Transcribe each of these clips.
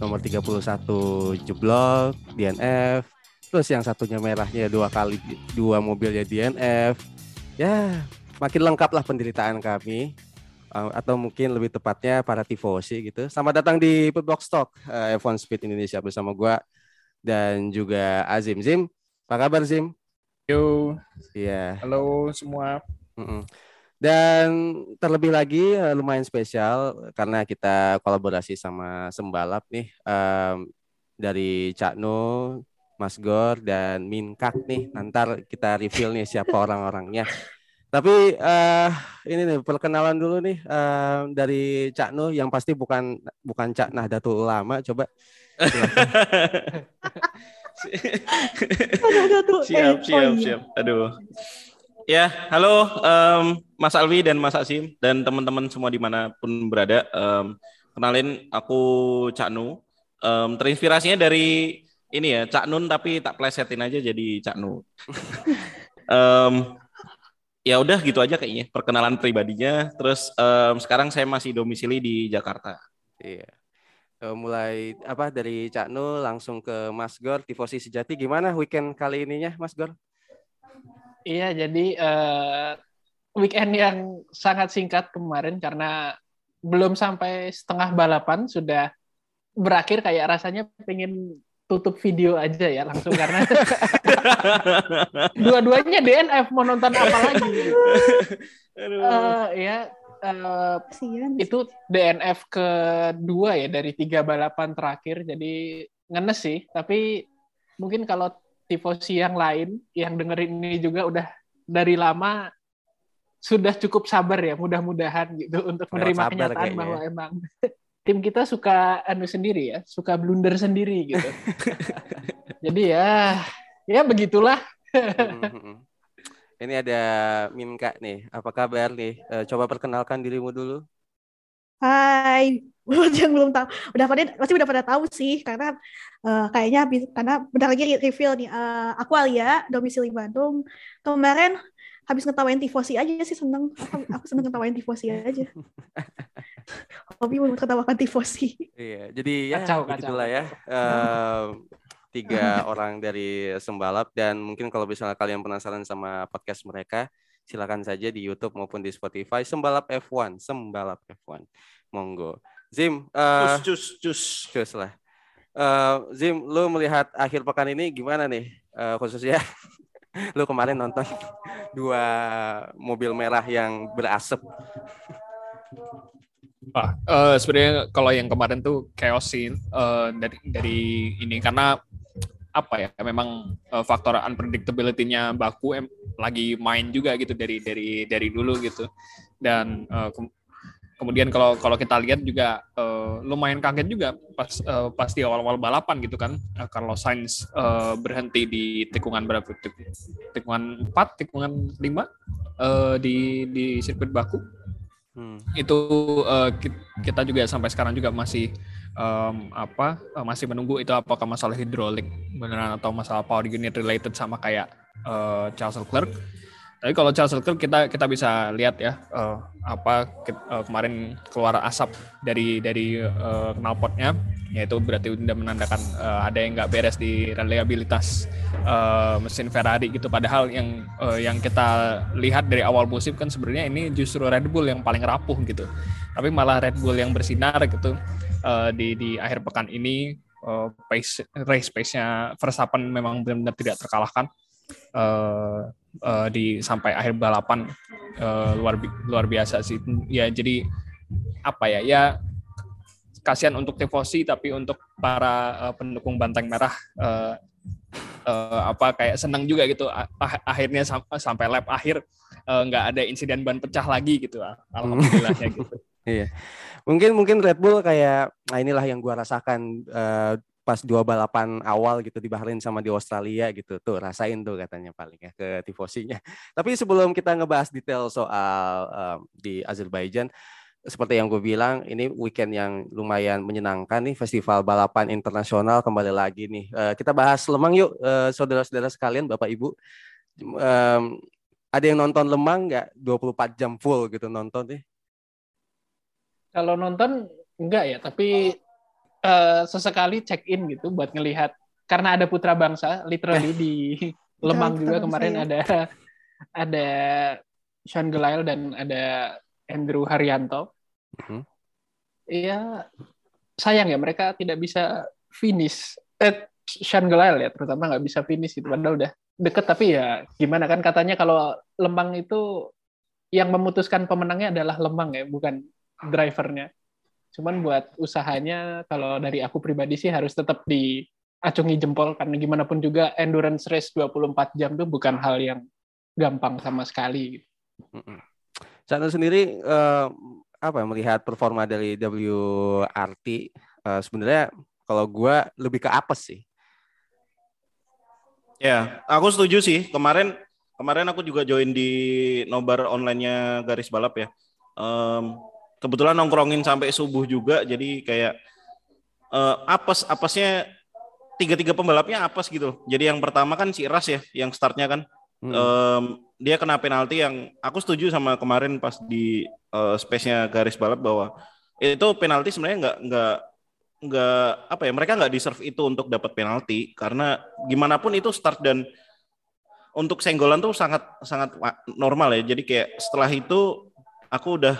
nomor 31 jeblok DNF terus yang satunya merahnya dua kali dua mobilnya DNF ya makin lengkap lah penderitaan kami uh, atau mungkin lebih tepatnya para tifosi gitu. Selamat datang di Box Talk uh, F1 Speed Indonesia bersama gua dan juga Azim. Zim, apa kabar Zim? Yo. Iya. Halo semua. Mm-mm. Dan terlebih lagi uh, lumayan spesial karena kita kolaborasi sama Sembalap nih um, dari Cakno, Mas Gor dan Minkak nih. Nanti kita reveal nih siapa orang-orangnya. Tapi uh, ini nih perkenalan dulu nih uh, dari Cak Nuh yang pasti bukan bukan Cak Nahdlatul Ulama. Coba. siap, siap, siap. Aduh. Ya, halo um, Mas Alwi dan Mas Asim dan teman-teman semua di mana pun berada. Um, kenalin aku Cak Nuh. Um, terinspirasinya dari ini ya Cak Nun tapi tak plesetin aja jadi Cak Nuh. um, ya udah gitu aja kayaknya perkenalan pribadinya. Terus um, sekarang saya masih domisili di Jakarta. Iya. Uh, mulai apa dari Cak Nul langsung ke Mas Gor tifosi sejati gimana weekend kali ininya Mas Gor? Iya jadi uh, weekend yang sangat singkat kemarin karena belum sampai setengah balapan sudah berakhir kayak rasanya pengen tutup video aja ya langsung karena dua-duanya DNF mau nonton apa lagi? Uh, ya uh, itu DNF kedua ya dari tiga balapan terakhir jadi ngenes sih. Tapi mungkin kalau tifosi yang lain yang dengerin ini juga udah dari lama sudah cukup sabar ya mudah-mudahan gitu untuk menerima kenyataan bahwa emang tim kita suka anu sendiri ya, suka blunder sendiri gitu. Jadi ya, ya begitulah. Hmm. Ini ada Mimka nih. Apa kabar nih? Eh, coba perkenalkan dirimu dulu. Hai, buat yang belum tahu, udah pada pasti udah pada tahu sih, karena uh, kayaknya karena bentar lagi reveal nih. Uh, aku Alia, domisili Bandung. Kemarin habis ngetawain tifosi aja sih seneng. Aku, aku seneng ngetawain tifosi aja. hobi mau tertawakan tifosi. Iya, jadi ya kacau, begitulah ya. Uh, tiga orang dari Sembalap dan mungkin kalau misalnya kalian penasaran sama podcast mereka, silakan saja di YouTube maupun di Spotify Sembalap F1, Sembalap F1. Monggo. Zim, uh, cus cus cus lah. Uh, Zim, lu melihat akhir pekan ini gimana nih? Uh, khususnya lu kemarin nonton dua mobil merah yang berasap. Wah, uh, sebenarnya kalau yang kemarin tuh chaos sih uh, dari dari ini karena apa ya memang uh, faktor unpredictability-nya baku em, lagi main juga gitu dari dari dari dulu gitu dan uh, kemudian kalau kalau kita lihat juga uh, lumayan kaget juga pas uh, pas di awal-awal balapan gitu kan uh, kalau Sainz uh, berhenti di tikungan berapa tikungan 4 tikungan 5 uh, di di sirkuit baku Hmm. Itu uh, kita juga sampai sekarang juga masih um, apa uh, masih menunggu itu apakah masalah hidrolik beneran atau masalah power unit related sama kayak uh, Charles Leclerc. Tapi kalau Charles Leclerc kita kita bisa lihat ya uh, apa uh, kemarin keluar asap dari dari uh, knalpotnya yaitu berarti udah menandakan uh, ada yang nggak beres di reliabilitas uh, mesin Ferrari gitu. Padahal yang uh, yang kita lihat dari awal musim kan sebenarnya ini justru Red Bull yang paling rapuh gitu. Tapi malah Red Bull yang bersinar gitu uh, di di akhir pekan ini uh, pace race pace-nya Verstappen memang benar-benar tidak terkalahkan. Uh, uh, di sampai akhir balapan uh, luar luar biasa sih. Ya jadi apa ya ya kasihan untuk tifosi tapi untuk para uh, pendukung banteng merah uh, uh, apa kayak senang juga gitu. Ah, akhirnya sam sampai lap akhir nggak uh, ada insiden ban pecah lagi gitu alhamdulillahnya gitu. Iya. Mungkin mungkin Red Bull kayak nah inilah yang gua rasakan uh, pas dua balapan awal gitu di Bahrain sama di Australia gitu tuh rasain tuh katanya paling ya ke tifosinya tapi sebelum kita ngebahas detail soal um, di Azerbaijan seperti yang gue bilang, ini weekend yang lumayan menyenangkan nih, festival balapan internasional kembali lagi nih. Uh, kita bahas Lemang yuk, uh, saudara-saudara sekalian, Bapak Ibu. Um, ada yang nonton Lemang nggak 24 jam full gitu nonton nih? Kalau nonton enggak ya, tapi uh, sesekali check in gitu buat ngelihat karena ada putra bangsa literally di Lemang juga kemarin ya. ada ada Sean Gelail dan ada Andrew Haryanto. Hmm. Iya, sayang ya mereka tidak bisa finish. Eh, Sean Gelail ya terutama nggak bisa finish itu padahal udah deket tapi ya gimana kan katanya kalau Lemang itu yang memutuskan pemenangnya adalah Lemang ya bukan drivernya. Cuman buat usahanya kalau dari aku pribadi sih harus tetap diacungi jempol karena gimana pun juga endurance race 24 jam itu bukan hal yang gampang sama sekali. Sana sendiri uh, apa melihat performa dari WRT uh, eh, sebenarnya kalau gue lebih ke apa sih? Ya, aku setuju sih. Kemarin kemarin aku juga join di nobar online-nya garis balap ya. Um, kebetulan nongkrongin sampai subuh juga jadi kayak uh, apes apesnya tiga-tiga pembalapnya apes gitu. Jadi yang pertama kan si Ras ya yang startnya kan. Hmm. um, dia kena penalti yang aku setuju sama kemarin pas di uh, space-nya garis balap bahwa itu penalti sebenarnya nggak nggak nggak apa ya mereka nggak deserve itu untuk dapat penalti. Karena gimana pun itu start dan untuk senggolan tuh sangat sangat normal ya. Jadi kayak setelah itu aku udah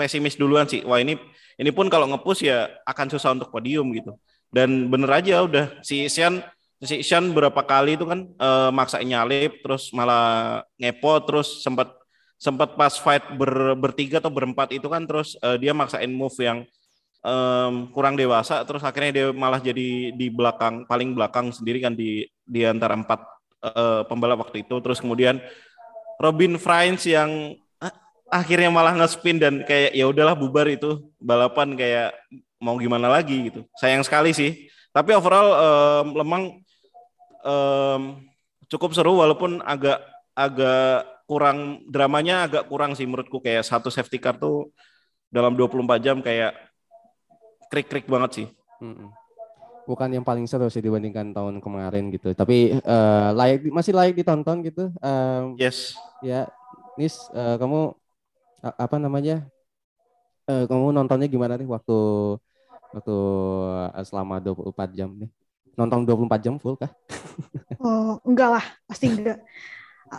pesimis duluan sih. Wah ini ini pun kalau ngepush ya akan susah untuk podium gitu. Dan bener aja udah si Isian si Isian berapa kali itu kan uh, maksain nyalip terus malah ngepo terus sempat sempat pas fight ber, bertiga atau berempat itu kan terus uh, dia maksain move yang um, kurang dewasa terus akhirnya dia malah jadi di belakang paling belakang sendiri kan di di antara empat uh, pembalap waktu itu terus kemudian Robin Friends yang akhirnya malah nge-spin dan kayak ya udahlah bubar itu balapan kayak mau gimana lagi gitu. Sayang sekali sih. Tapi overall um, Lemang um, cukup seru walaupun agak agak kurang dramanya agak kurang sih menurutku kayak satu safety car tuh dalam 24 jam kayak krik-krik banget sih. Bukan yang paling seru sih dibandingkan tahun kemarin gitu. Tapi uh, layak masih layak ditonton gitu. Um, yes. Ya, Nis, uh, kamu apa namanya? Uh, kamu nontonnya gimana nih waktu waktu uh, selama 24 jam nih? Nonton 24 jam full kah? oh enggak lah pasti enggak.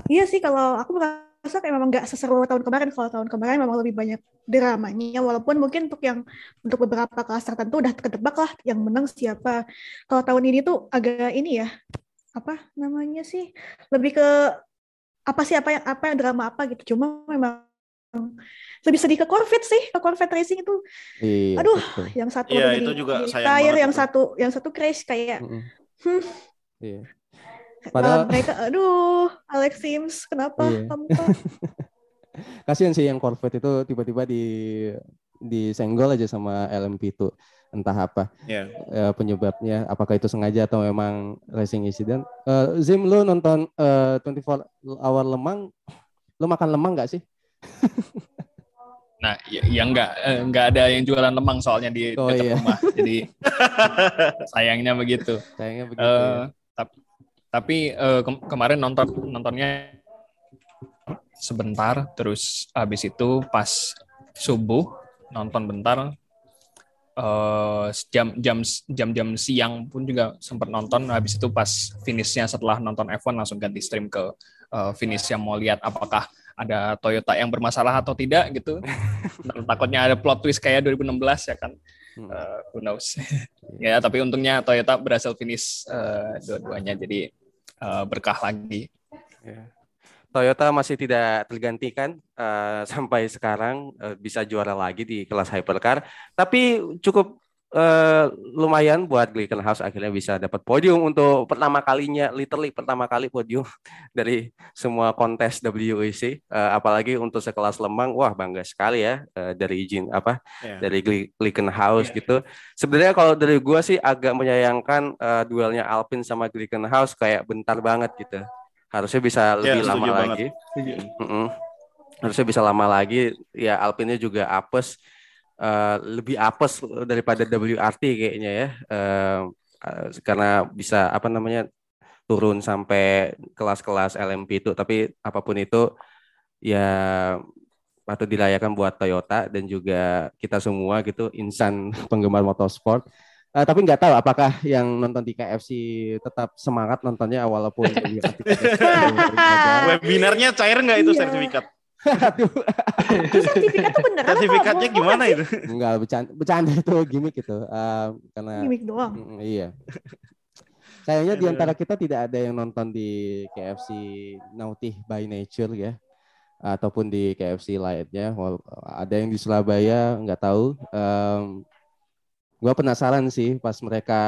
Iya sih kalau aku merasa kayak memang enggak seseru tahun kemarin. Kalau tahun kemarin memang lebih banyak dramanya walaupun mungkin untuk yang untuk beberapa kelas tertentu udah ketebak lah yang menang siapa. Kalau tahun ini tuh agak ini ya apa namanya sih? Lebih ke apa sih apa yang apa yang drama apa gitu. Cuma memang lebih sedih ke Corvette sih ke Corvette Racing itu iya, aduh betul. yang satu iya, itu juga tire yang satu yang satu crash kayak mm -hmm. hmm. iya. Padahal mereka aduh Alex Sims kenapa iya. kamu kasihan sih yang Corvette itu tiba-tiba di di senggol aja sama LMP itu entah apa yeah. uh, penyebabnya apakah itu sengaja atau memang racing incident uh, Zim lu nonton uh, 24 hour lemang lu makan lemang nggak sih Nah, ya, ya enggak eh, enggak ada yang jualan lemang soalnya di oh, dekat iya. rumah. Jadi sayangnya begitu. Sayangnya begitu. Uh, ya. Tapi tapi uh, ke kemarin nonton nontonnya sebentar terus habis itu pas subuh nonton bentar uh, jam jam jam jam siang pun juga sempat nonton habis itu pas finishnya setelah nonton F1 langsung ganti stream ke uh, finish yang mau lihat apakah ada Toyota yang bermasalah atau tidak gitu. Dan takutnya ada plot twist kayak 2016 ya kan. Uh, who knows. ya, tapi untungnya Toyota berhasil finish uh, dua-duanya jadi uh, berkah lagi. Yeah. Toyota masih tidak tergantikan uh, sampai sekarang uh, bisa juara lagi di kelas hypercar. Tapi cukup uh, lumayan buat House akhirnya bisa dapat podium untuk pertama kalinya, literally pertama kali podium dari semua kontes WEC. Uh, eh, apalagi untuk sekelas Lemang, wah bangga sekali ya uh, dari izin apa yeah. dari House yeah. gitu. Sebenarnya kalau dari gua sih agak menyayangkan uh, duelnya Alpine sama House kayak bentar banget gitu. Harusnya bisa iya, lebih yeah, lama lagi. Mm -mm. Harusnya bisa lama lagi. Ya Alpine juga apes uh, lebih apes daripada WRT kayaknya ya uh, karena bisa apa namanya turun sampai kelas-kelas LMP itu tapi apa pun itu ya patut dirayakan buat Toyota dan juga kita semua gitu insan penggemar motorsport Uh, tapi nggak tahu apakah yang nonton di KFC tetap semangat nontonnya walaupun webinarnya cair nggak itu iya. sertifikat? Itu sertifikat tuh beneran Sertifikatnya gimana itu? Enggak, bercanda, bercanda itu gimmick itu. Uh, karena gimmick doang. Mm, iya. Sayangnya di antara kita tidak ada yang nonton di KFC Naughty by Nature ya ataupun di KFC lainnya. Ada yang di Surabaya nggak tahu. Um, gue penasaran sih pas mereka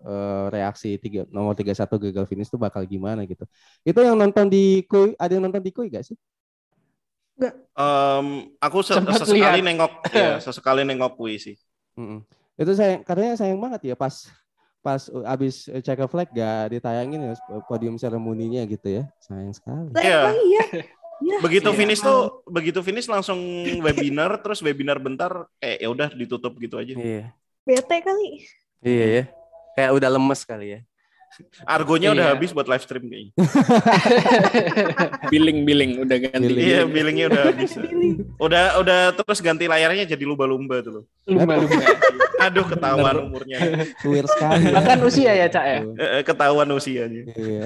uh, reaksi tiga nomor 31 gagal finish itu bakal gimana gitu. Itu yang nonton di Koi, ada yang nonton di Koi gak sih? Enggak. Um, aku se sesekali lihat. nengok ya, sesekali nengok Kui sih. Mm -mm. Itu sayang katanya sayang banget ya pas pas abis check a flag gak ditayangin ya podium seremoninya gitu ya. Sayang sekali. Iya. iya. Ya, begitu iya. finish tuh, begitu finish langsung webinar, terus webinar bentar, eh ya udah ditutup gitu aja. Iya. Bete kali. Iya ya. Kayak udah lemes kali ya. Argonya iya. udah habis buat live stream kayaknya. billing billing udah ganti. Billing. Iya, billingnya udah habis. udah udah terus ganti layarnya jadi lumba-lumba tuh Lumba-lumba. Aduh ketahuan umurnya. Suwir sekali. Bahkan usia ya, Cak ya. Ketahuan usianya. Iya.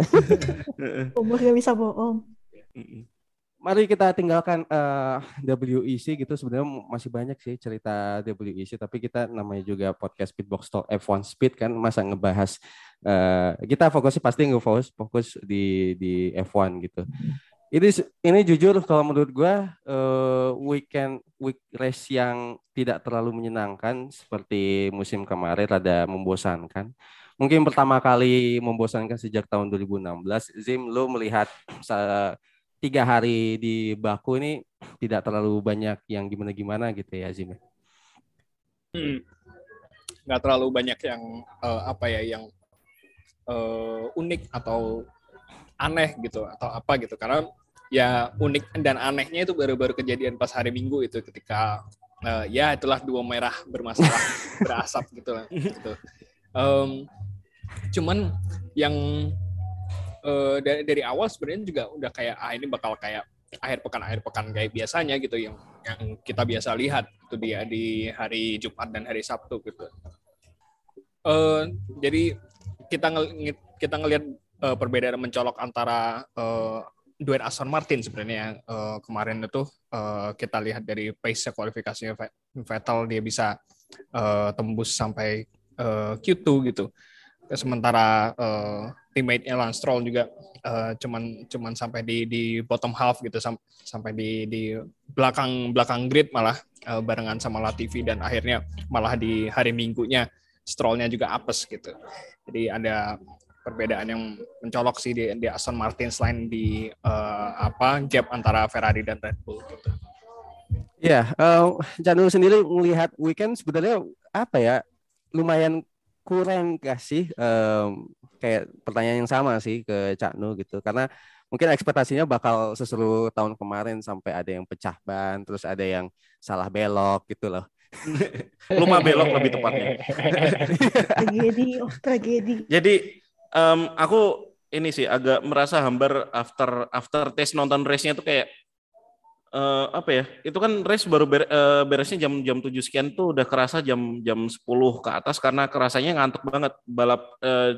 Umur gak bisa bohong mari kita tinggalkan uh, eh, WEC gitu sebenarnya masih banyak sih cerita WEC tapi kita namanya juga podcast Speedbox Talk F1 Speed kan masa ngebahas uh, kita fokusnya pasti ngefokus fokus di di F1 gitu. Ini ini jujur kalau menurut gue uh, weekend week race yang tidak terlalu menyenangkan seperti musim kemarin rada membosankan. Mungkin pertama kali membosankan sejak tahun 2016. Zim, lu melihat tiga hari di Baku ini tidak terlalu banyak yang gimana-gimana gitu ya Zim? Ya? Hmm. Nggak terlalu banyak yang uh, apa ya yang uh, unik atau aneh gitu atau apa gitu karena ya unik dan anehnya itu baru-baru kejadian pas hari Minggu itu ketika uh, ya itulah dua merah bermasalah berasap gitu lah gitu. Um, cuman yang uh, dari dari awal sebenarnya juga udah kayak ah ini bakal kayak akhir pekan akhir pekan kayak biasanya gitu yang yang kita biasa lihat itu dia di hari Jumat dan hari Sabtu gitu. Uh, jadi kita ng kita ngelihat uh, perbedaan mencolok antara uh, duet Aston Martin sebenarnya uh, kemarin itu uh, kita lihat dari pace kualifikasinya Vettel dia bisa uh, tembus sampai uh, Q2 gitu. Sementara uh, teammate-nya Lance Stroll juga uh, cuman cuman sampai di di bottom half gitu sam sampai di di belakang belakang grid malah uh, barengan sama Latifi dan akhirnya malah di hari Minggunya Strollnya juga apes gitu. Jadi ada perbedaan yang mencolok sih di, di Aston Martin selain di uh, apa gap antara Ferrari dan Red Bull gitu. Ya, uh, Janul sendiri melihat weekend sebenarnya apa ya lumayan kurang gak sih um, kayak pertanyaan yang sama sih ke Cak Nu gitu karena mungkin ekspektasinya bakal seseru tahun kemarin sampai ada yang pecah ban terus ada yang salah belok gitu loh Luma belok lebih tepatnya. tragedi, oh tragedi. Jadi um, aku ini sih agak merasa hambar after after tes nonton race-nya tuh kayak uh, apa ya? Itu kan race baru ber, uh, beresnya jam jam 7 sekian tuh udah kerasa jam jam 10 ke atas karena kerasanya ngantuk banget balap uh,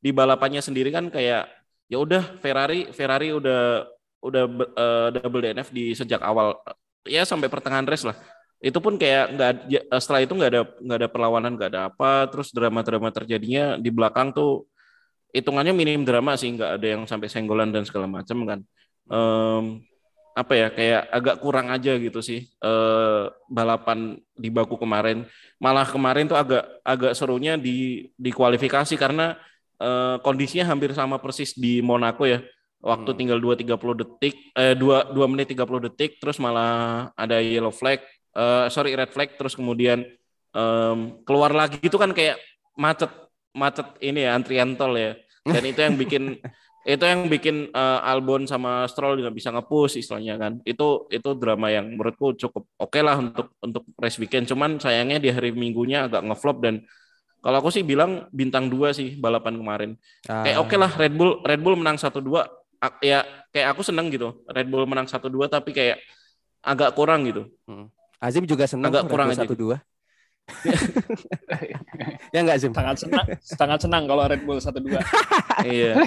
di balapannya sendiri kan kayak ya udah Ferrari Ferrari udah udah uh, double DNF di sejak awal ya sampai pertengahan race lah. Itu pun kayak nggak setelah itu nggak ada nggak ada perlawanan nggak ada apa terus drama-drama terjadinya di belakang tuh hitungannya minim drama sih nggak ada yang sampai senggolan dan segala macam kan. Um, apa ya kayak agak kurang aja gitu sih eh, balapan di Baku kemarin malah kemarin tuh agak agak serunya di di kualifikasi karena eh, kondisinya hampir sama persis di Monaco ya. Waktu hmm. tinggal dua tiga puluh detik eh dua dua menit tiga puluh detik terus malah ada yellow flag eh, sorry red flag terus kemudian eh, keluar lagi. Itu kan kayak macet macet ini ya antrian tol ya. Dan itu yang bikin itu yang bikin uh, Albon sama Stroll juga bisa ngepush istilahnya kan. Itu itu drama yang menurutku cukup oke okay lah untuk untuk race weekend. Cuman sayangnya di hari minggunya agak ngeflop dan kalau aku sih bilang bintang dua sih balapan kemarin ah. kayak oke okay lah Red Bull Red Bull menang satu dua ya kayak aku seneng gitu Red Bull menang satu dua tapi kayak agak kurang gitu hmm. Azim juga senang agak kurang satu dua ya nggak Zim? Sangat senang, sangat senang kalau Red Bull satu dua. iya.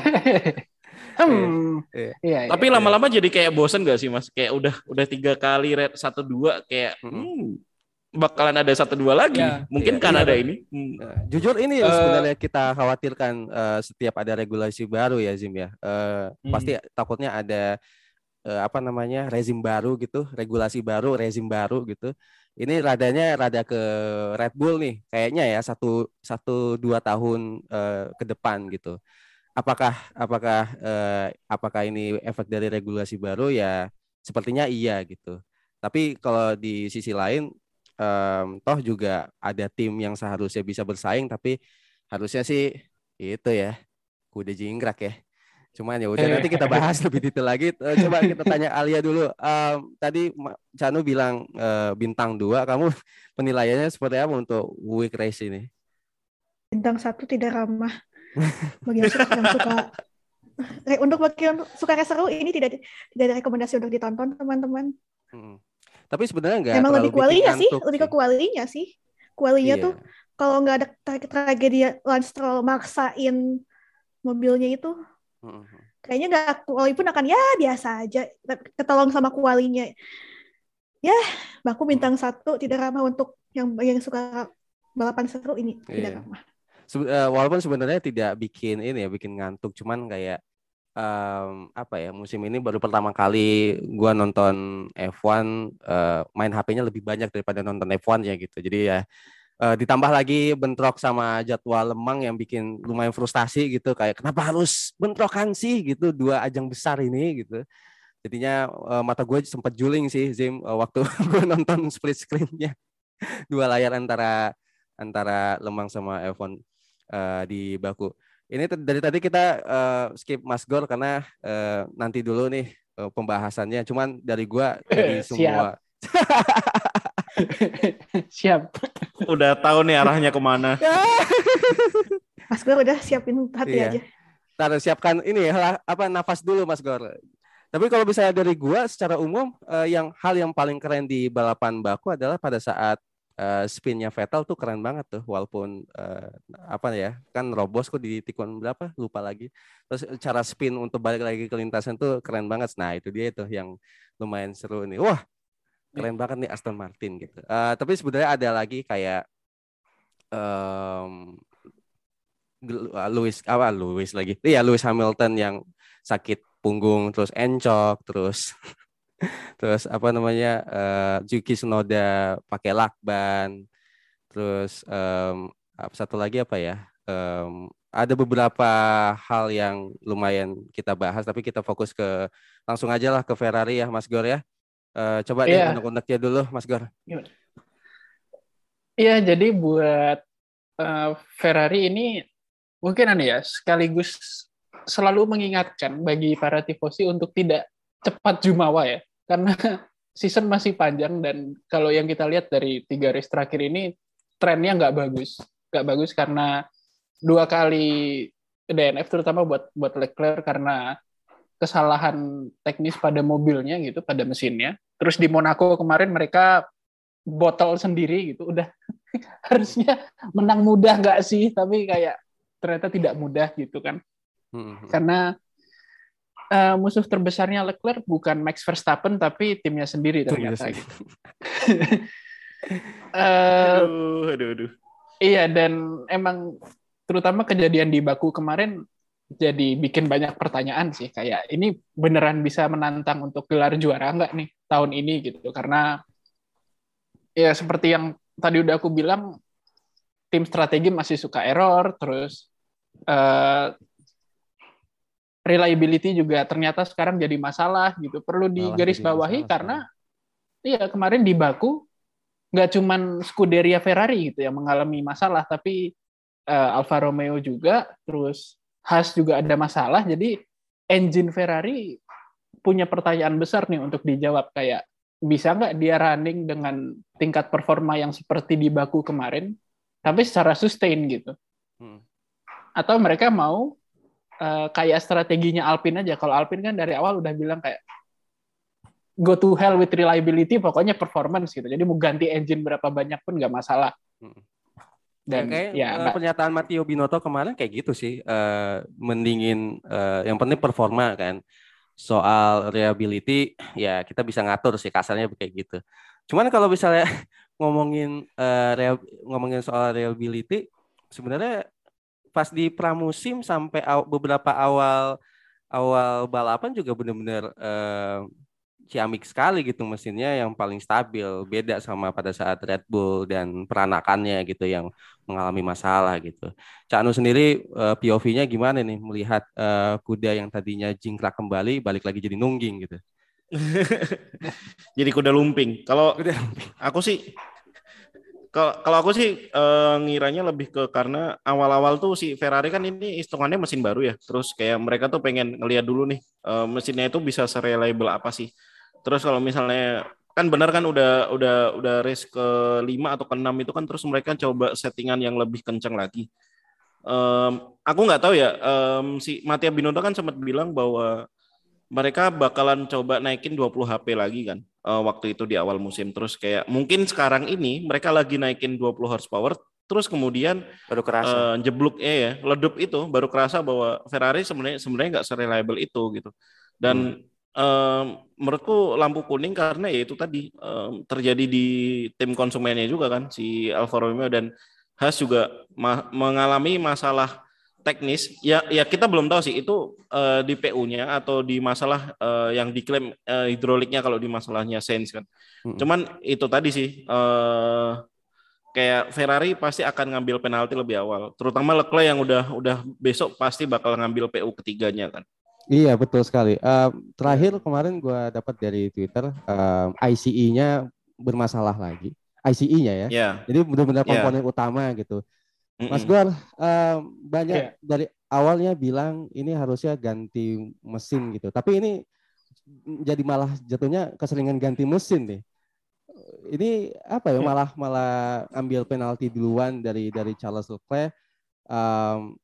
hmm. Iya. Iya. Tapi lama-lama jadi kayak bosen gak sih mas? Kayak udah udah tiga kali red satu dua kayak hmm, bakalan ada satu dua lagi. Ya, Mungkin iya, Kanada iya. ini. Hmm. Nah, jujur ini yang Eh, sebenarnya kita khawatirkan eh, setiap ada regulasi baru ya Zim ya. Eh, Hmm. Pasti takutnya ada eh, apa namanya rezim baru gitu, regulasi baru, rezim baru gitu. Ini radanya rada ke Red Bull nih, kayaknya ya satu satu dua tahun eh, ke depan gitu. Apakah apakah eh, apakah ini efek dari regulasi baru ya? Sepertinya iya gitu. Tapi kalau di sisi lain em, toh juga ada tim yang seharusnya bisa bersaing tapi harusnya sih itu ya kuda jingkrak ya. Cuman ya udah nanti kita bahas lebih detail lagi. Eh, coba kita tanya Alia dulu. Em, tadi Canu bilang eh, bintang dua kamu penilaiannya seperti apa untuk week race ini? Bintang satu tidak ramah. Bagi yang suka, yang suka. Re- untuk bagi yang suka race seru ini tidak tidak ada rekomendasi untuk ditonton teman-teman. Mm. Tapi sebenarnya nggak Emang lebih kualinya sih, lebih ke kualinya sih. Kualinya Iya. tuh kalau nggak ada tra- tragedi Lance Stroll maksain mobilnya itu kayaknya nggak walaupun akan ya biasa aja ketolong sama kualinya ya baku bintang satu tidak ramah untuk yang yang suka balapan seru ini tidak Iya. ramah Sebe- eh, walaupun sebenarnya tidak bikin ini ya bikin ngantuk cuman kayak em, apa ya musim ini baru pertama kali gua nonton F1 eh, main HP-nya lebih banyak daripada nonton F1 ya gitu. Jadi ya eh, ditambah lagi bentrok sama jadwal lemang yang bikin lumayan frustasi gitu kayak kenapa harus bentrokan sih? gitu dua ajang besar ini gitu. Jadinya eh, mata gue sempat juling sih Zim eh, waktu gue nonton split screen-nya. Dua layar antara antara Lemang sama F1 eh, di Baku. Ini dari tadi kita eh, skip Mas Gor karena eh, nanti dulu nih eh, pembahasannya. Cuman dari gua dari Siap. semua Siap. Udah tahu nih arahnya ke mana. Mas gue udah siapin hati Iya. aja Ntar siapkan ini ya apa nafas dulu Mas Gor. Tapi kalau misalnya dari gua secara umum eh, yang hal yang paling keren di balapan Baku adalah pada saat eh, spinnya Vettel tuh keren banget tuh walaupun eh, apa ya kan robos kok di tikun berapa lupa lagi. Terus cara spin untuk balik lagi ke lintasan tuh keren banget. Nah itu dia itu yang lumayan seru nih. Wah keren banget nih Aston Martin gitu. Eh, tapi sebenarnya ada lagi kayak ah, Lewis apa Lewis lagi iya Lewis Hamilton yang sakit punggung terus encok terus terus apa namanya eh, Yuki Tsunoda pakai lakban. Terus apa- satu lagi apa ya? Em, ada beberapa hal yang lumayan kita bahas tapi kita fokus ke langsung aja lah ke Ferrari ya Mas Gor ya. Eh, coba deh Iya. unek-uneknya dulu Mas Gor. Iya, jadi buat eh, Ferrari ini mungkin anu ya sekaligus selalu mengingatkan bagi para tifosi untuk tidak cepat jumawa ya, karena season masih panjang dan kalau yang kita lihat dari tiga race terakhir ini trennya nggak bagus, nggak bagus karena dua kali DNF terutama buat buat Leclerc karena kesalahan teknis pada mobilnya gitu, pada mesinnya. Terus di Monaco kemarin mereka botol sendiri gitu, udah harusnya menang mudah nggak sih tapi kayak ternyata tidak mudah gitu kan Hmm, hmm. karena eh, musuh terbesarnya Leclerc bukan Max Verstappen tapi timnya sendiri ternyata sendiri. gitu. Eh, Aduh, aduh, aduh. iya dan emang terutama kejadian di Baku kemarin jadi bikin banyak pertanyaan sih kayak ini beneran bisa menantang untuk gelar juara nggak nih tahun ini gitu karena ya seperti yang tadi udah aku bilang tim strategi masih suka error terus eh, reliability juga ternyata sekarang jadi masalah gitu. Perlu Malah digaris jadi bawahi masalah karena iya kemarin di Baku nggak cuman Scuderia Ferrari gitu yang mengalami masalah tapi eh, Alfa Romeo juga terus Haas juga ada masalah. Jadi engine Ferrari punya pertanyaan besar nih untuk dijawab. Kayak bisa nggak dia running dengan tingkat performa yang seperti di Baku kemarin tapi secara sustain gitu? Hmm. atau mereka mau eh, kayak strateginya Alpine aja. Kalau Alpine kan dari awal udah bilang kayak go to hell with reliability pokoknya performance gitu. Jadi mau ganti engine berapa banyak pun nggak masalah. Dan kayak ya, uh, pernyataan Matteo Binotto kemarin kayak gitu sih, uh, mendingin uh, yang penting performa kan. Soal reliability ya kita bisa ngatur sih kasarnya kayak gitu. Cuman kalau misalnya ngomongin uh, real, ngomongin soal reliability sebenarnya pas di pramusim sampai aw, beberapa awal awal balapan juga benar-benar uh, ciamik sekali gitu mesinnya yang paling stabil beda sama pada saat Red Bull dan peranakannya gitu yang mengalami masalah gitu. Canu sendiri uh, eh, POV-nya gimana nih melihat uh, kuda yang tadinya jingkrak kembali balik lagi jadi nungging gitu. jadi kuda lumping. Kalau aku sih kalau aku sih uh, ngiranya lebih ke karena awal-awal tuh si Ferrari kan ini hitungannya mesin baru ya. Terus kayak mereka tuh pengen ngeliat dulu nih uh, mesinnya itu bisa sereliable apa sih. Terus kalau misalnya kan benar kan udah udah udah race ke 5 atau ke 6 itu kan terus mereka coba settingan yang lebih kencang lagi. Um, aku nggak tahu ya um, si Matia Binotto kan sempat bilang bahwa mereka bakalan coba naikin 20 HP lagi kan uh, waktu itu di awal musim. Terus kayak mungkin sekarang ini mereka lagi naikin 20 horsepower terus kemudian baru kerasa. uh, jeblok eh ya ledup itu baru kerasa bahwa Ferrari sebenarnya sebenarnya nggak sereliable itu gitu. Dan hmm. um, menurutku lampu kuning karena ya itu tadi um, terjadi di tim konsumennya juga kan si Alfa Romeo dan Haas juga ma mengalami masalah teknis ya ya kita belum tahu sih itu uh, di PU-nya atau di masalah uh, yang diklaim uh, hidroliknya kalau di masalahnya Sainz kan. Hmm. Cuman itu tadi sih uh, kayak Ferrari pasti akan ngambil penalti lebih awal, terutama Leclerc yang udah udah besok pasti bakal ngambil PU ketiganya kan. Iya betul sekali. Uh, terakhir kemarin gue dapat dari Twitter uh, ICE-nya bermasalah lagi. ICE-nya ya. Yeah. Jadi benar-benar iya. komponen yeah. utama gitu. Mas Guar uh, banyak yeah. dari awalnya bilang ini harusnya ganti mesin gitu. Tapi ini jadi malah jatuhnya keseringan ganti mesin nih. Ini apa ya iya. malah malah ambil penalti duluan dari dari Charles Leclerc. Um,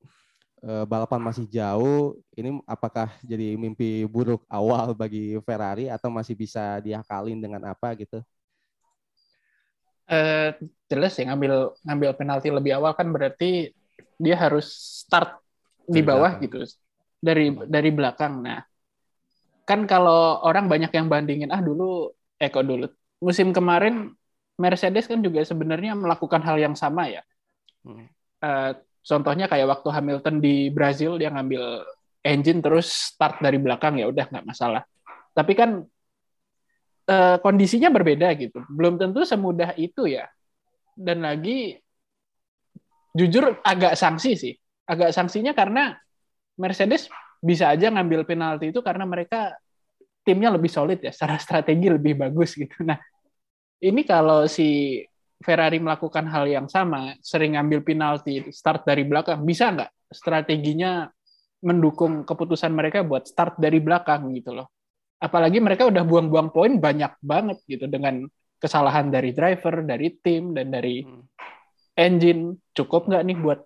Eh, balapan masih jauh, ini apakah jadi mimpi buruk awal bagi Ferrari atau masih bisa diakalin dengan apa gitu? Uh, jelas ya ngambil ngambil penalti lebih awal kan berarti dia harus start di bawah gitu dari dari belakang. Nah, kan kalau orang banyak yang bandingin ah dulu eh kok dulu musim kemarin Mercedes kan juga sebenarnya melakukan hal yang sama ya. Hmm. Uh, Contohnya kayak waktu Hamilton di Brazil dia ngambil engine terus start dari belakang ya udah nggak masalah. Tapi kan eh, kondisinya berbeda gitu. Belum tentu semudah itu ya. Dan lagi jujur agak sanksi sih. Agak sanksinya karena Mercedes bisa aja ngambil penalti itu karena mereka timnya lebih solid ya, secara strategi lebih bagus gitu. Nah, ini kalau si Ferrari melakukan hal yang sama, sering ngambil penalti, start dari belakang, bisa nggak strateginya mendukung keputusan mereka buat start dari belakang gitu loh. Apalagi mereka udah buang-buang poin banyak banget gitu dengan kesalahan dari driver, dari tim, dan dari hmm. engine. Cukup nggak nih buat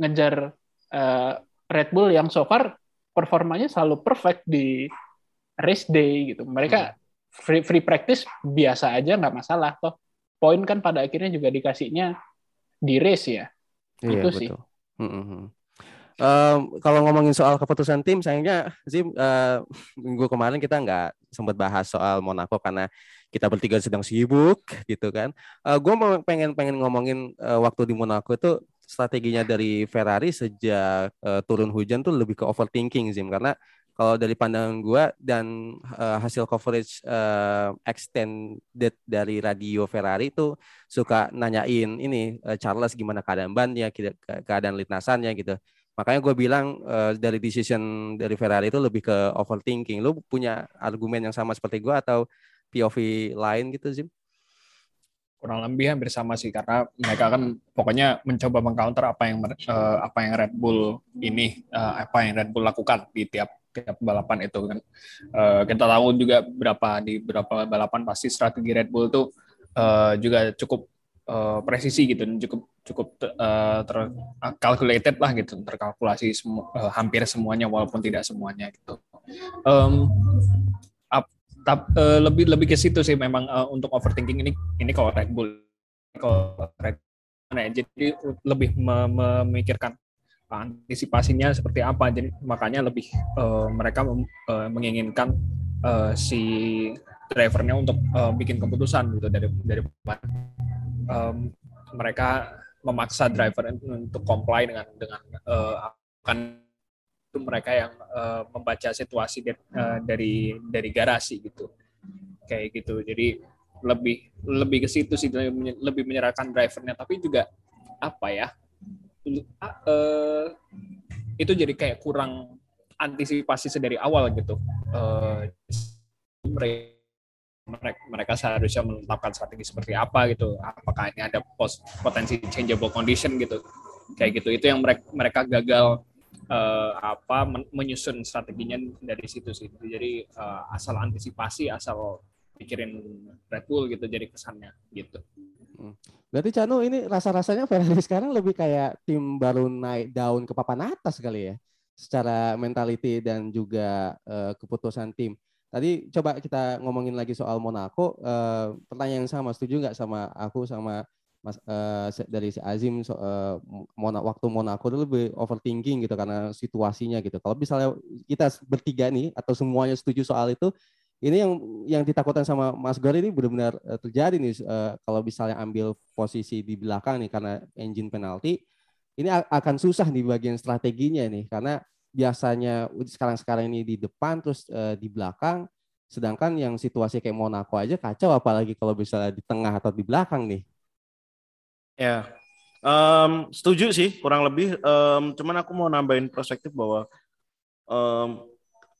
ngejar uh, Red Bull yang so far performanya selalu perfect di race day gitu. Mereka hmm. free, free practice biasa aja nggak masalah toh poin kan pada akhirnya juga dikasihnya di race ya. Iya, itu betul. sih. Mm-hmm. Um, kalau ngomongin soal keputusan tim, sayangnya Zim uh, minggu kemarin kita nggak sempat bahas soal Monaco karena kita bertiga sedang sibuk gitu kan. Uh, eh, gue pengen pengen ngomongin uh, waktu di Monaco itu strateginya dari Ferrari sejak uh, turun hujan tuh lebih ke overthinking Zim karena kalau dari pandangan gue dan uh, hasil coverage uh, extended dari radio Ferrari itu suka nanyain ini uh, Charles gimana keadaan bannya, keadaan lintasannya gitu. Makanya gue bilang uh, dari decision dari Ferrari itu lebih ke overthinking. Lu punya argumen yang sama seperti gue atau POV lain gitu, Zim? kurang lebih hampir sama sih karena mereka kan pokoknya mencoba mengcounter apa yang uh, apa yang Red Bull ini uh, apa yang Red Bull lakukan di tiap tiap balapan itu kan uh, kita tahu juga berapa di beberapa balapan pasti strategi Red Bull tuh uh, juga cukup uh, presisi gitu. Cukup cukup uh, terkalkulated lah gitu. Terkalkulasi semu, uh, hampir semuanya walaupun tidak semuanya gitu. Um, tap, uh, lebih lebih ke situ sih memang uh, untuk overthinking ini. Ini kalau Red Bull. Kalau Red ya jadi lebih memikirkan antisipasinya seperti apa. Jadi makanya lebih uh, mereka uh, menginginkan uh, si drivernya untuk uh, bikin keputusan gitu dari dari um, mereka memaksa driver untuk comply dengan dengan uh, akan itu mereka yang uh, membaca situasi de, uh, dari dari garasi gitu. Kayak gitu. Jadi lebih lebih ke situ sih lebih menyerahkan drivernya. Tapi juga apa ya uh, itu jadi kayak kurang antisipasi sedari awal gitu. Uh, mereka seharusnya menetapkan strategi seperti apa gitu. Apakah ini ada pos, potensi changeable condition gitu? Kayak gitu. Itu yang mereka mereka gagal uh, apa menyusun strateginya dari situ sih. Jadi uh, asal antisipasi asal pikirin Red Bull gitu jadi kesannya gitu. Hmm. berarti Cano ini rasa-rasanya Ferrari sekarang lebih kayak tim baru naik daun ke papan atas kali ya? Secara mentality dan juga uh, keputusan tim Tadi coba kita ngomongin lagi soal Monaco. Uh, pertanyaan yang sama, setuju nggak sama aku sama Mas uh, dari si Azim so, uh, Mona, waktu Monaco itu lebih overthinking gitu karena situasinya gitu. Kalau misalnya kita bertiga nih atau semuanya setuju soal itu, ini yang yang ditakutkan sama Mas Gor ini benar-benar terjadi nih uh, kalau misalnya ambil posisi di belakang nih karena engine penalti, ini akan susah di bagian strateginya nih karena biasanya sekarang-sekarang ini di depan terus uh, di belakang. Sedangkan yang situasi kayak Monaco aja kacau apalagi kalau bisa di tengah atau di belakang nih. Ya um, setuju sih kurang lebih. Um, cuman aku mau nambahin perspektif bahwa um,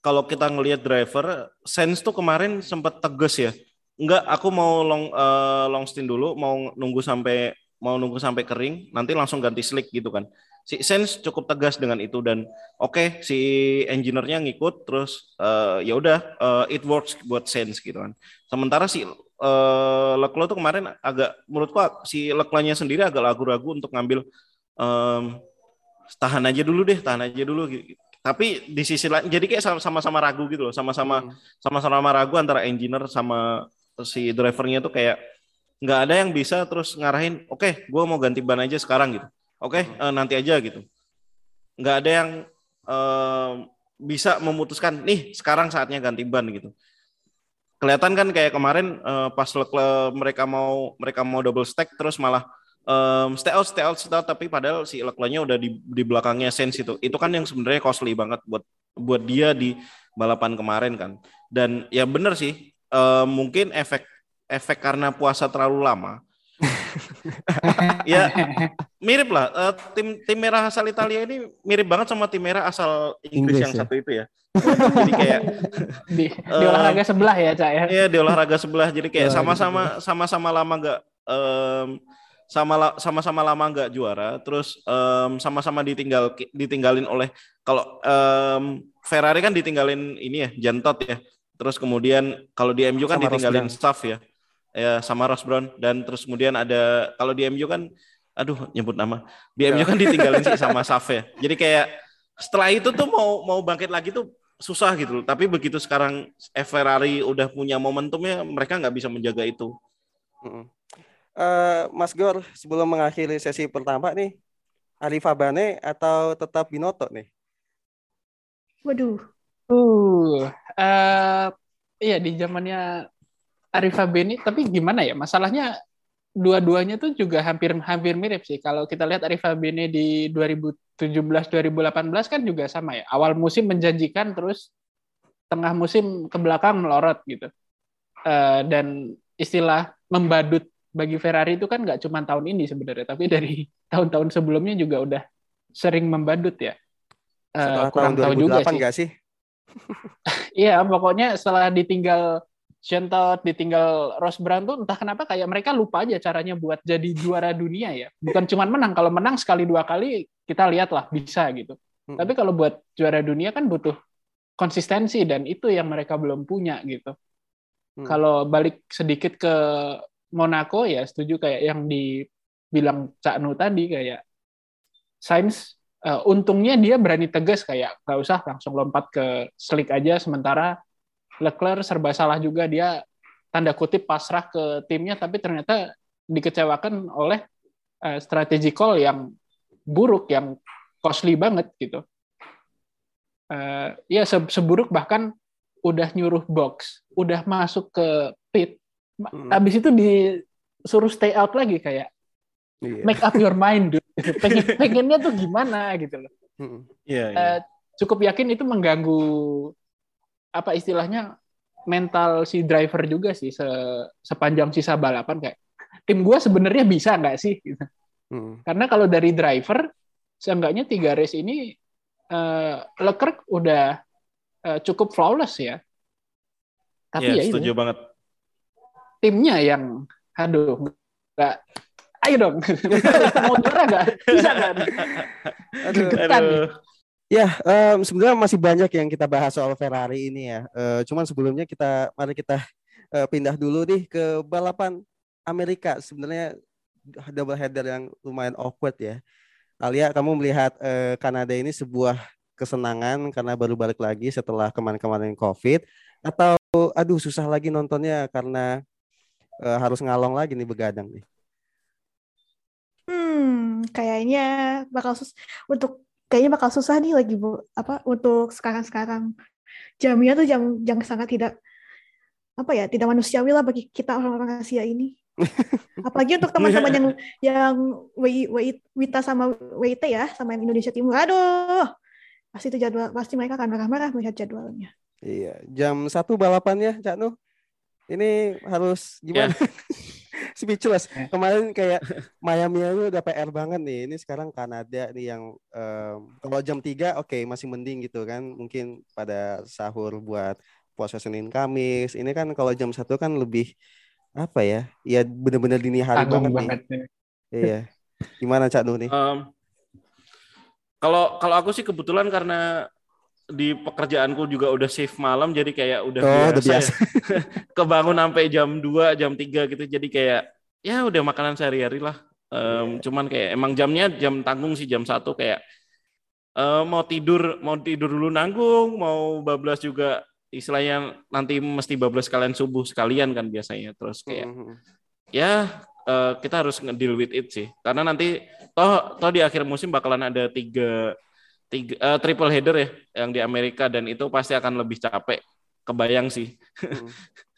kalau kita ngelihat driver sense tuh kemarin sempat tegas ya. Enggak aku mau long uh, long stint dulu mau nunggu sampai mau nunggu sampai kering nanti langsung ganti slick gitu kan si Sense cukup tegas dengan itu dan oke okay, si engineer-nya ngikut terus uh, ya udah uh, it works buat Sense gitu kan. Sementara si uh, Leclerc tuh kemarin agak menurutku si Leclerc-nya sendiri agak ragu-ragu untuk ngambil um, tahan aja dulu deh, tahan aja dulu gitu. Tapi di sisi lain jadi kayak sama-sama ragu gitu loh, sama-sama hmm. sama-sama ragu antara engineer sama si drivernya tuh kayak nggak ada yang bisa terus ngarahin, oke, okay, gue mau ganti ban aja sekarang gitu. Oke okay, uh, eh, nanti aja gitu. Nggak ada yang uh, bisa memutuskan nih sekarang saatnya ganti ban gitu. Kelihatan kan kayak kemarin uh, pas mereka mau mereka mau double stack terus malah um, stay out stay out stay out tapi padahal si Leclerc-nya udah di, di belakangnya Sense itu. Itu kan yang sebenarnya costly banget buat buat dia di balapan kemarin kan. Dan ya bener sih uh, mungkin efek efek karena puasa terlalu lama ya mirip lah. Uh, tim tim merah asal Italia ini mirip banget sama tim merah asal Inggris, Inggris yang ya? satu itu ya. jadi kayak di, di olahraga sebelah ya cak ya. Iya di olahraga sebelah. Jadi kayak sama-sama sama-sama lama nggak um, sama sama-sama lama nggak juara. Terus um, sama-sama ditinggal ditinggalin oleh kalau um, Ferrari kan ditinggalin ini ya Jantot ya. Terus kemudian kalau di MU kan sama ditinggalin staff ya ya sama Ross Brown. Dan terus kemudian ada kalau di MU kan aduh nyebut nama. Di MU kan ditinggalin sih sama Saf ya jadi kayak setelah itu tuh mau mau bangkit lagi tuh susah gitu tapi begitu sekarang Ferrari udah punya momentumnya mereka nggak bisa menjaga itu. Uh, Mas Gor sebelum mengakhiri sesi pertama nih Arif Abane atau tetap Binoto nih? Waduh. Uh uh iya di zamannya Arifa Beni, tapi gimana ya? Masalahnya dua-duanya tuh juga hampir hampir mirip sih. Kalau kita lihat Arifa Beni di 2017-2018 kan juga sama ya. Awal musim menjanjikan, terus tengah musim ke belakang melorot gitu. Uh, dan istilah membadut bagi Ferrari itu kan nggak cuma tahun ini sebenarnya, tapi dari tahun-tahun sebelumnya juga udah sering membadut ya. Uh, kurang tahun 2008 tahu juga sih. Gak sih? Iya, pokoknya setelah ditinggal Shentot ditinggal Ross Brown tuh entah kenapa kayak mereka lupa aja caranya buat jadi juara dunia ya. Bukan cuma menang, kalau menang sekali dua kali kita lihat lah bisa gitu. Hmm. Tapi kalau buat juara dunia kan butuh konsistensi dan itu yang mereka belum punya gitu. Hmm. Kalau balik sedikit ke Monaco ya setuju kayak yang dibilang Cak Nu tadi kayak Sainz uh, untungnya dia berani tegas kayak nggak usah langsung lompat ke slick aja sementara Leclerc serba salah juga dia tanda kutip pasrah ke timnya tapi ternyata dikecewakan oleh uh, strategi call yang buruk yang costly banget gitu uh, ya se seburuk bahkan udah nyuruh box udah masuk ke pit hmm. habis itu disuruh stay out lagi kayak yeah. make up your mind dude. Pengen, pengennya tuh gimana gitu loh hmm. yeah, yeah. Uh, cukup yakin itu mengganggu apa istilahnya mental si driver juga sih se sepanjang sisa balapan kayak tim gue sebenarnya bisa nggak sih gitu. Hmm. Karena kalau dari driver seenggaknya tiga race ini uh, Leclerc udah uh, cukup flawless ya. Tapi yeah, ya setuju itu. banget. Timnya yang aduh nggak ayo dong mau juara nggak bisa nggak aduh, aduh. Ya, um, sebenarnya masih banyak yang kita bahas soal Ferrari ini ya. Uh, cuman sebelumnya kita mari kita uh, pindah dulu nih ke balapan Amerika. Sebenarnya double header yang lumayan awkward ya. Alia, kamu melihat uh, Kanada ini sebuah kesenangan karena baru balik lagi setelah kemarin-kemarin COVID atau aduh susah lagi nontonnya karena uh, harus ngalong lagi nih begadang nih. Hmm, kayaknya bakal sus untuk kayaknya bakal susah nih lagi bu apa untuk sekarang-sekarang. Jamnya tuh jam jam sangat tidak apa ya tidak manusiawi lah bagi kita orang-orang Asia ini. Apalagi untuk teman-teman yang yang Wita sama WIT ya sama yang Indonesia Timur. Aduh pasti itu jadwal pasti mereka akan marah-marah melihat jadwalnya. Iya jam satu balapannya Cak Nuh. Ini harus gimana? Yeah. speechless. Eh. Kemarin kayak Miami itu udah PR banget nih. Ini sekarang Kanada nih yang um, kalau jam 3 oke okay, masih mending gitu kan. Mungkin pada sahur buat puasa Senin Kamis. Ini kan kalau jam satu kan lebih apa ya? Ya bener-bener dini hari banget, banget nih. Iya. Gimana Cak Nuh nih? Um, kalau kalau aku sih kebetulan karena di pekerjaanku juga udah shift malam jadi kayak udah oh, biasa, udah biasa. Ya. kebangun sampai jam 2 jam 3 gitu jadi kayak ya udah makanan sehari-hari lah um, yeah. cuman kayak emang jamnya jam tanggung sih jam satu kayak uh, mau tidur mau tidur dulu nanggung mau bablas juga istilahnya nanti mesti bablas kalian subuh sekalian kan biasanya terus kayak mm -hmm. ya uh, kita harus ngedeal with it sih karena nanti toh toh di akhir musim bakalan ada tiga tiga, uh, triple header ya yang di Amerika dan itu pasti akan lebih capek. Kebayang sih. Hmm,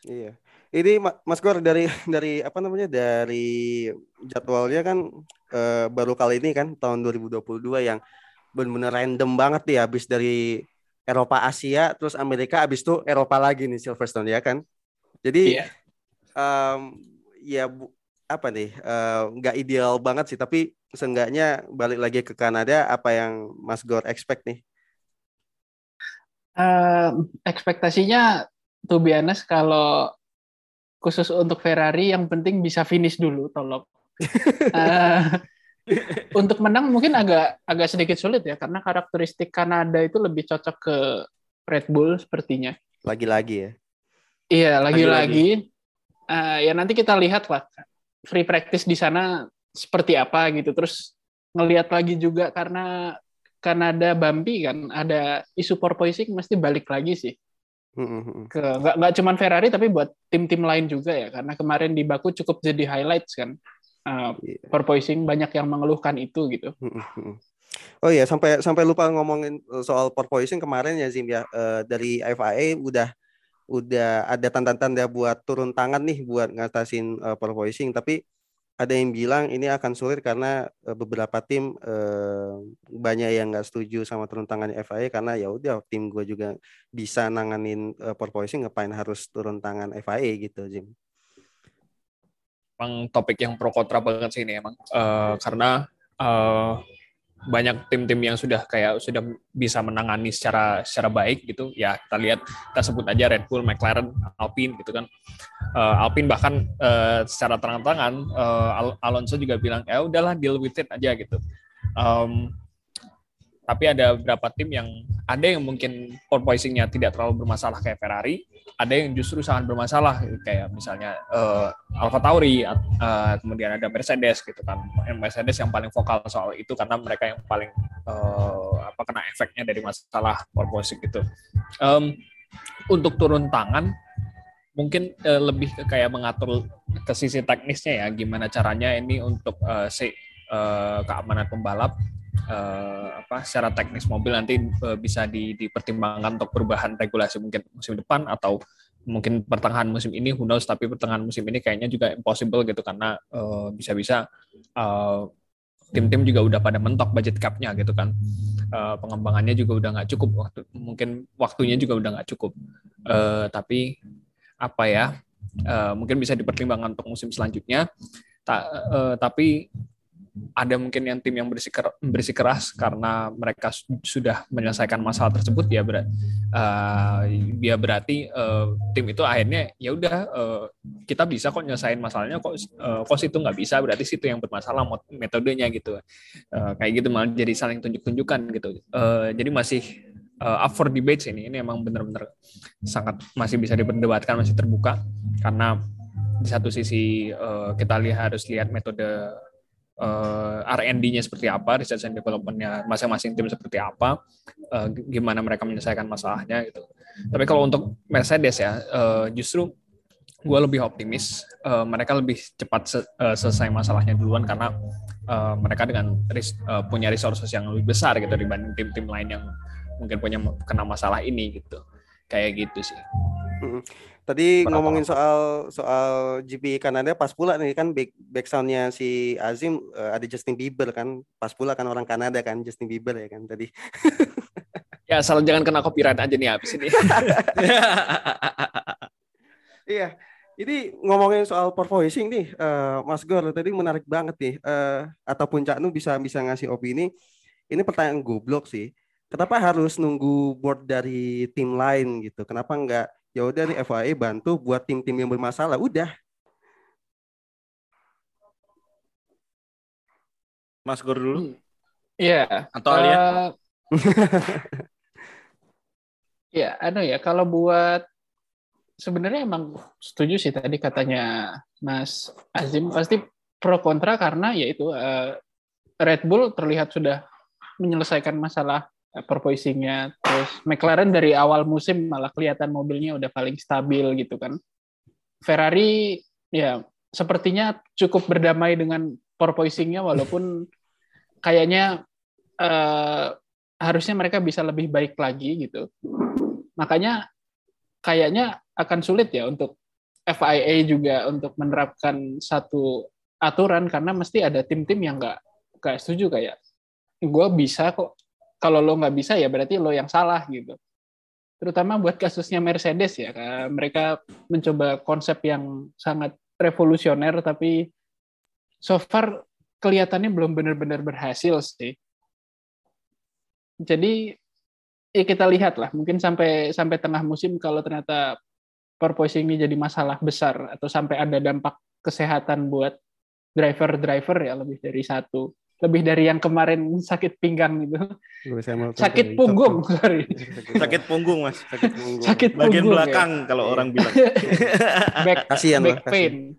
iya. Ini Mas Gor dari dari apa namanya dari jadwalnya kan uh, baru kali ini kan tahun 2022 yang benar-benar random banget nih habis dari Eropa Asia terus Amerika habis itu Eropa lagi nih Silverstone ya kan. Jadi yeah. um, ya bu, apa nih eh, nggak uh, ideal banget sih tapi seenggaknya balik lagi ke Kanada apa yang Mas Gor expect nih? Uh, ekspektasinya tuh biasa kalau khusus untuk Ferrari yang penting bisa finish dulu tolong. uh, untuk menang mungkin agak agak sedikit sulit ya karena karakteristik Kanada itu lebih cocok ke Red Bull sepertinya. Lagi-lagi ya. Iya, lagi-lagi. Uh, ya nanti kita lihat lah free practice di sana seperti apa gitu. Terus ngelihat lagi juga karena Kanada Bambi kan ada isu porpoising mesti balik lagi sih. Ke nggak nggak cuma Ferrari tapi buat tim-tim lain juga ya karena kemarin di Baku cukup jadi highlights kan. Uh, yeah. porpoising banyak yang mengeluhkan itu gitu. Oh iya sampai sampai lupa ngomongin soal porpoising kemarin ya Zim ya uh, dari FIA udah udah ada tanda-tanda buat turun tangan nih buat ngatasin uh, porpoising tapi ada yang bilang ini akan sulit karena uh, beberapa tim uh, banyak yang nggak setuju sama turun tangan FIA karena ya udah tim gue juga bisa nanganin uh, porpoising ngapain harus turun tangan FIA gitu Jim. Emang topik yang pro kontra banget sih ini emang uh, karena uh, banyak tim-tim yang sudah kayak sudah bisa menangani secara secara baik gitu. Ya kita lihat kita sebut aja Red Bull, McLaren, Alpine gitu kan. Uh, Alpine bahkan uh, secara terang-terangan uh, Al Alonso juga bilang ya udahlah deal with it aja gitu. Um, tapi ada beberapa tim yang ada yang mungkin porpoisingnya tidak terlalu bermasalah kayak Ferrari ada yang justru sangat bermasalah kayak misalnya uh, Alfa Tauri uh, kemudian ada Mercedes gitu kan. Mercedes yang paling vokal soal itu karena mereka yang paling uh, apa kena efeknya dari masalah porpoising itu um, untuk turun tangan mungkin uh, lebih ke kayak mengatur ke sisi teknisnya ya gimana caranya ini untuk uh, uh, keamanan pembalap uh, apa secara teknis mobil nanti uh, bisa di, dipertimbangkan untuk perubahan regulasi mungkin musim depan atau mungkin pertengahan musim ini who knows tapi pertengahan musim ini kayaknya juga impossible gitu karena bisa-bisa uh, tim-tim juga udah pada mentok budget capnya gitu kan. Uh, pengembangannya juga udah nggak cukup waktu mungkin waktunya juga udah nggak cukup. Uh, tapi apa ya uh, mungkin bisa dipertimbangkan untuk musim selanjutnya. Ta, uh, tapi ada mungkin yang tim yang bersikeras, bersikeras karena mereka sudah menyelesaikan masalah tersebut ya berat uh, ya berarti uh, tim itu akhirnya ya udah uh, kita bisa kok nyelesain masalahnya kok uh, kos itu nggak bisa berarti situ yang bermasalah metodenya gitu. Uh, kayak gitu malah jadi saling tunjuk-tunjukkan gitu. Uh, jadi masih uh, up for debate ini. Ini emang benar-benar sangat masih bisa diperdebatkan masih terbuka. Karena di satu sisi uh, kita lihat harus lihat metode uh, R&D-nya seperti apa, research and development-nya masing-masing tim seperti apa, uh, gimana mereka menyelesaikan masalahnya gitu. Tapi kalau untuk Mercedes ya, uh, justru gue lebih optimis uh, mereka lebih cepat se uh, selesai masalahnya duluan karena uh, mereka dengan ris uh, punya resources yang lebih besar gitu dibanding tim-tim lain yang mungkin punya kena masalah ini gitu kayak gitu sih. Tadi Berapa ngomongin soal soal GP Kanada pas pula nih kan back back soundnya si Azim uh, ada Justin Bieber kan pas pula kan orang Kanada kan Justin Bieber ya kan tadi. ya asal jangan kena copyright aja nih habis ini. iya. Ini ngomongin soal pervoicing nih, uh, Mas Gor tadi menarik banget nih. Uh, ataupun Cak Nu bisa bisa ngasih opini. Ini pertanyaan goblok sih. Kenapa harus nunggu board dari tim lain gitu? Kenapa enggak ya udah nih FIA bantu buat tim-tim yang bermasalah udah Mas Gor dulu hmm. Iya. Atau Alia? Uh, ya, anu ya. Kalau buat sebenarnya emang setuju sih tadi katanya Mas Azim pasti pro kontra karena yaitu uh, Red Bull terlihat sudah menyelesaikan masalah perpoisingnya terus McLaren dari awal musim malah kelihatan mobilnya udah paling stabil gitu kan. Ferrari ya sepertinya cukup berdamai dengan porpoisingnya walaupun kayaknya uh, harusnya mereka bisa lebih baik lagi gitu. Makanya kayaknya akan sulit ya untuk FIA juga untuk menerapkan satu aturan karena mesti ada tim-tim yang nggak nggak setuju kayak gue bisa kok kalau lo nggak bisa ya berarti lo yang salah gitu. Terutama buat kasusnya Mercedes ya mereka mencoba konsep yang sangat revolusioner tapi so far kelihatannya belum benar-benar berhasil sih. Jadi ya kita lihat lah. Mungkin sampai sampai tengah musim kalau ternyata purposing ini jadi masalah besar atau sampai ada dampak kesehatan buat driver-driver ya lebih dari satu lebih dari yang kemarin sakit pinggang gitu. Sakit punggung, sorry. Sakit punggung, Mas. Sakit punggung. Sakit punggung, Bagian belakang ya. kalau orang bilang. back, Kasian back pain.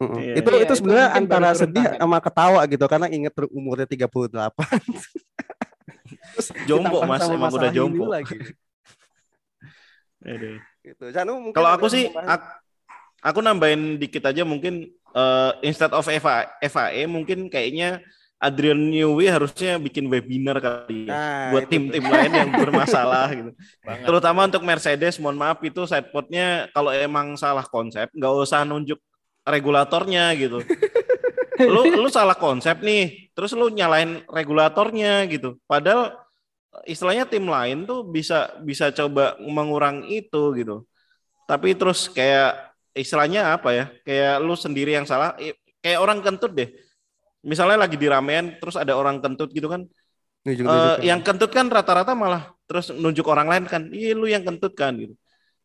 Uh -uh. Itu iya, itu sebenarnya antara sedih sama ketawa gitu karena inget umurnya 38. Terus jompo Mas, emang udah jompo. Lagi. gitu. Kalau aku sih aku, aku nambahin dikit aja mungkin uh, instead of FAE mungkin kayaknya Adrian Newey harusnya bikin webinar kali ya nah, buat tim-tim lain yang bermasalah gitu. Banget. Terutama untuk Mercedes, mohon maaf itu sidepodnya kalau emang salah konsep nggak usah nunjuk regulatornya gitu. lu lu salah konsep nih, terus lu nyalain regulatornya gitu. Padahal istilahnya tim lain tuh bisa bisa coba mengurangi itu gitu. Tapi terus kayak istilahnya apa ya? Kayak lu sendiri yang salah, kayak orang kentut deh misalnya lagi di ramen terus ada orang kentut gitu kan nunjuk, uh, yang kentut kan rata-rata malah terus nunjuk orang lain kan iya lu yang kentut kan gitu.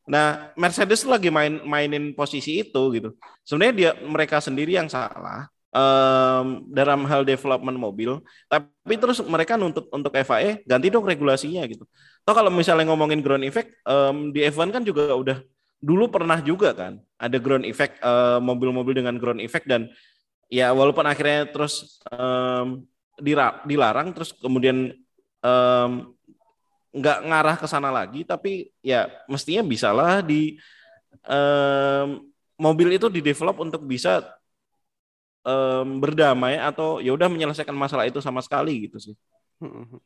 Nah Mercedes lagi main mainin posisi itu gitu. Sebenarnya dia mereka sendiri yang salah um, dalam hal development mobil tapi terus mereka nuntut untuk FIA ganti dong regulasinya gitu. Toh kalau misalnya ngomongin ground effect um, di F1 kan juga udah dulu pernah juga kan ada ground effect uh, mobil-mobil dengan ground effect dan ya walaupun akhirnya terus um, dilarang terus kemudian um, nggak ngarah ke sana lagi tapi ya mestinya bisalah di um, mobil itu di develop untuk bisa um, berdamai atau ya udah menyelesaikan masalah itu sama sekali gitu sih.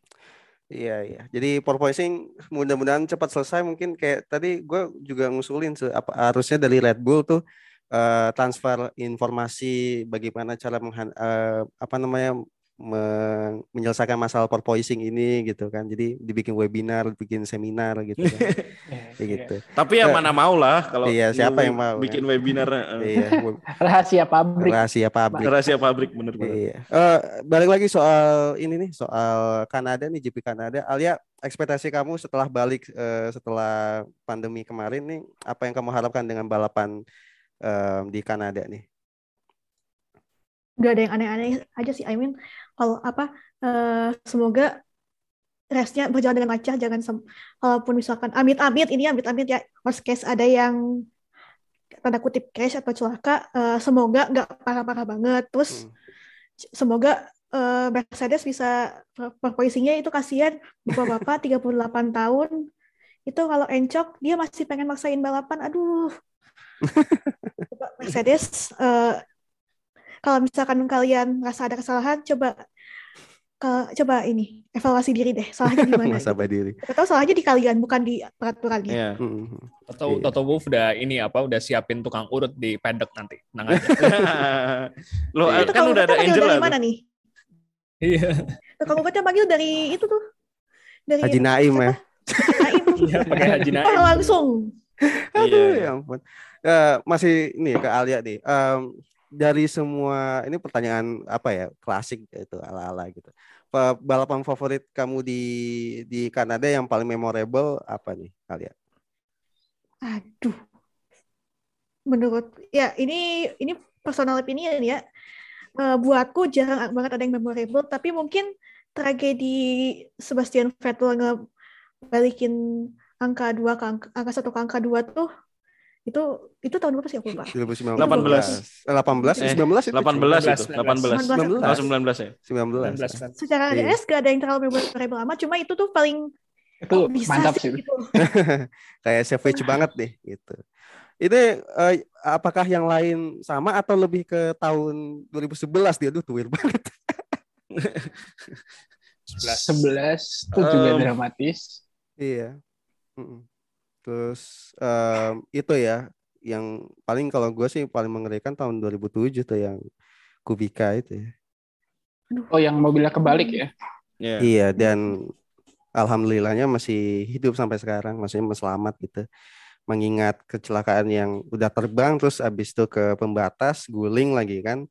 Iya iya. Jadi porpoising mudah-mudahan cepat selesai. Mungkin kayak tadi gue juga ngusulin apa harusnya dari Red Bull tuh uh, transfer informasi bagaimana cara menghan, uh, apa namanya menyelesaikan masalah porpoising ini gitu kan. Jadi dibikin webinar, bikin seminar gitu kan. Iya. gitu. Tapi yang mana mau lah kalau Iya, siapa yang mau bikin kan? webinar. iya. Rahasia pabrik. Rahasia pabrik. Rahasia pabrik bener bener. Iya. Uh, balik lagi soal ini nih, soal Kanada nih GP Kanada. Alia, ekspektasi kamu setelah balik uh, setelah pandemi kemarin nih, apa yang kamu harapkan dengan balapan um, di Kanada nih? Gak ada yang aneh-aneh aja sih. I mean, kalau apa, uh, semoga restnya berjalan dengan lancar. Jangan walaupun misalkan amit-amit ini amit-amit ya worst case ada yang tanda kutip crash atau celaka, uh, semoga nggak parah-parah banget. Terus hmm. semoga uh, Mercedes bisa perpoisingnya itu kasihan bapak-bapak 38 tahun itu kalau encok dia masih pengen maksain balapan aduh Mercedes uh, kalau misalkan kalian merasa ada kesalahan coba ke, coba ini evaluasi diri deh salahnya di mana gitu. diri? Atau salahnya di kalian bukan di peraturannya. Yeah. atau yeah. Toto Wolff udah ini apa udah siapin tukang urut di pedek nanti nang aja. Lo itu kan udah ada Angel dari mana nih? Iya. Tukang urutnya panggil dari itu tuh. Dari Haji Naim ya. Naim. Iya pakai Haji Naim. oh, langsung. Aduh, yeah. ya ampun. Uh, masih ini ya, ke Alia nih. Um, dari semua ini pertanyaan apa ya klasik itu ala-ala gitu. Balapan favorit kamu di di Kanada yang paling memorable apa nih Alia? Aduh. Menurut ya ini ini personal opinion ya. Uh, buatku jarang banget ada yang memorable tapi mungkin tragedi Sebastian Vettel ngebalikin angka dua ke angka, angka satu ke angka dua tuh itu itu tahun berapa sih aku lupa? 2019 18 18 eh, 19 itu 18 itu 18 19 19 ya? 19 secara iya. DNS gak ada yang terlalu memorable lama cuma itu tuh paling itu oh, bisa mantap sih gitu. kayak savage banget deh gitu. Ini uh, apakah yang lain sama atau lebih ke tahun 2011 dia? Tuh tuir banget. 11 itu juga um, dramatis. Iya. Mm -mm. Terus um, itu ya yang paling kalau gue sih paling mengerikan tahun 2007 tuh yang Kubika itu ya. Oh yang mobilnya kebalik ya? Yeah. Iya dan alhamdulillahnya masih hidup sampai sekarang, maksudnya selamat gitu. Mengingat kecelakaan yang udah terbang terus abis itu ke pembatas guling lagi kan.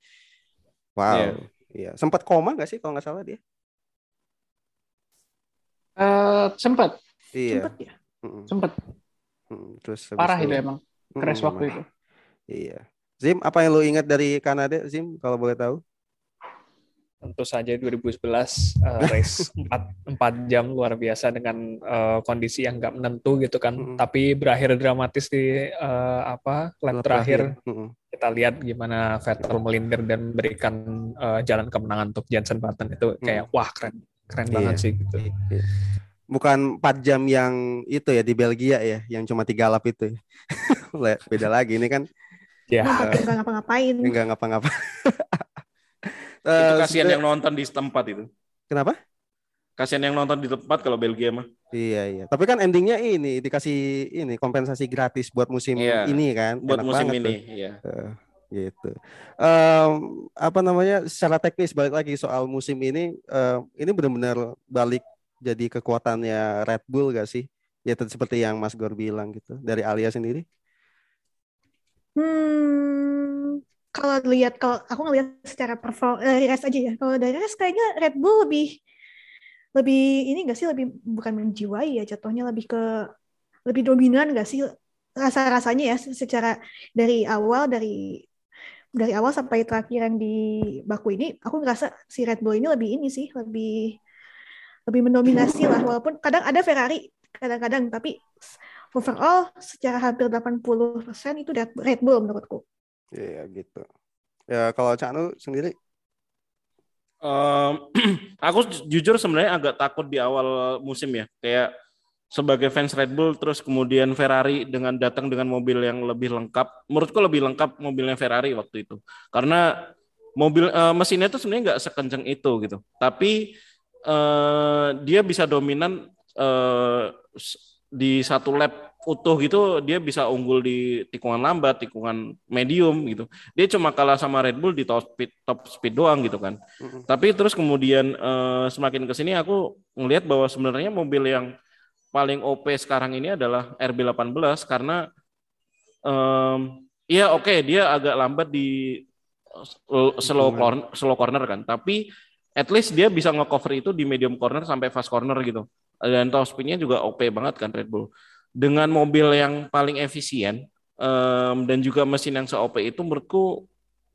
Wow. Iya. Yeah. Sempat koma gak sih kalau nggak salah dia? Uh, sempat. Iya. Sempat ya. Sempat. Hmm, terus parah itu, emang crash hmm, waktu itu. Iya. Zim, apa yang lo ingat dari Kanada, Zim, kalau boleh tahu? Tentu saja 2011 uh, race 4, 4 jam luar biasa dengan uh, kondisi yang nggak menentu gitu kan, hmm. tapi berakhir dramatis di uh, apa lap terakhir. terakhir. Hmm. Kita lihat gimana Vettel melindir dan memberikan uh, jalan kemenangan untuk Jensen Button itu kayak hmm. wah keren, keren iya. banget sih gitu. Iya bukan 4 jam yang itu ya di Belgia ya, yang cuma tiga lap itu. Beda lagi ini kan. Ya. Enggak ngapa-ngapain. Enggak ngapa-ngapain. itu kasihan yang nonton di tempat itu. Kenapa? Kasihan yang nonton di tempat kalau Belgia mah. Iya iya. Tapi kan endingnya ini dikasih ini kompensasi gratis buat musim iya, ini kan. Buat Enak musim ini. Tuh. Iya. Uh, gitu. Um, apa namanya? Secara teknis balik lagi soal musim ini, uh, ini benar-benar balik jadi kekuatannya Red Bull gak sih? Ya seperti yang Mas Gor bilang gitu. Dari Alia sendiri? Hmm, kalau lihat kalau aku ngelihat secara perform race aja ya. Kalau dari race kayaknya Red Bull lebih lebih ini gak sih lebih bukan menjiwai ya jatuhnya lebih ke lebih dominan gak sih rasa-rasanya ya secara dari awal dari dari awal sampai terakhir yang di Baku ini aku ngerasa si Red Bull ini lebih ini sih lebih lebih mendominasi lah walaupun kadang ada Ferrari kadang-kadang tapi overall secara hampir 80% itu Red Bull menurutku. Iya yeah, gitu. Ya kalau Canu sendiri um, aku jujur sebenarnya agak takut di awal musim ya. Kayak sebagai fans Red Bull terus kemudian Ferrari dengan datang dengan mobil yang lebih lengkap. Menurutku lebih lengkap mobilnya Ferrari waktu itu. Karena mobil uh, mesinnya itu sebenarnya nggak sekencang itu gitu tapi uh, dia bisa dominan uh, di satu lap utuh gitu dia bisa unggul di tikungan lambat, tikungan medium gitu. Dia cuma kalah sama Red Bull di top speed top speed doang gitu kan. Mm-hmm. Tapi terus kemudian uh, semakin ke sini aku ngelihat bahwa sebenarnya mobil yang paling OP sekarang ini adalah RB18 karena um, ya oke okay, dia agak lambat di slow corner, slow corner kan, tapi at least dia bisa nge-cover itu di medium corner sampai fast corner gitu. Dan top speednya juga OP banget kan Red Bull dengan mobil yang paling efisien um, dan juga mesin yang se-OP itu menurutku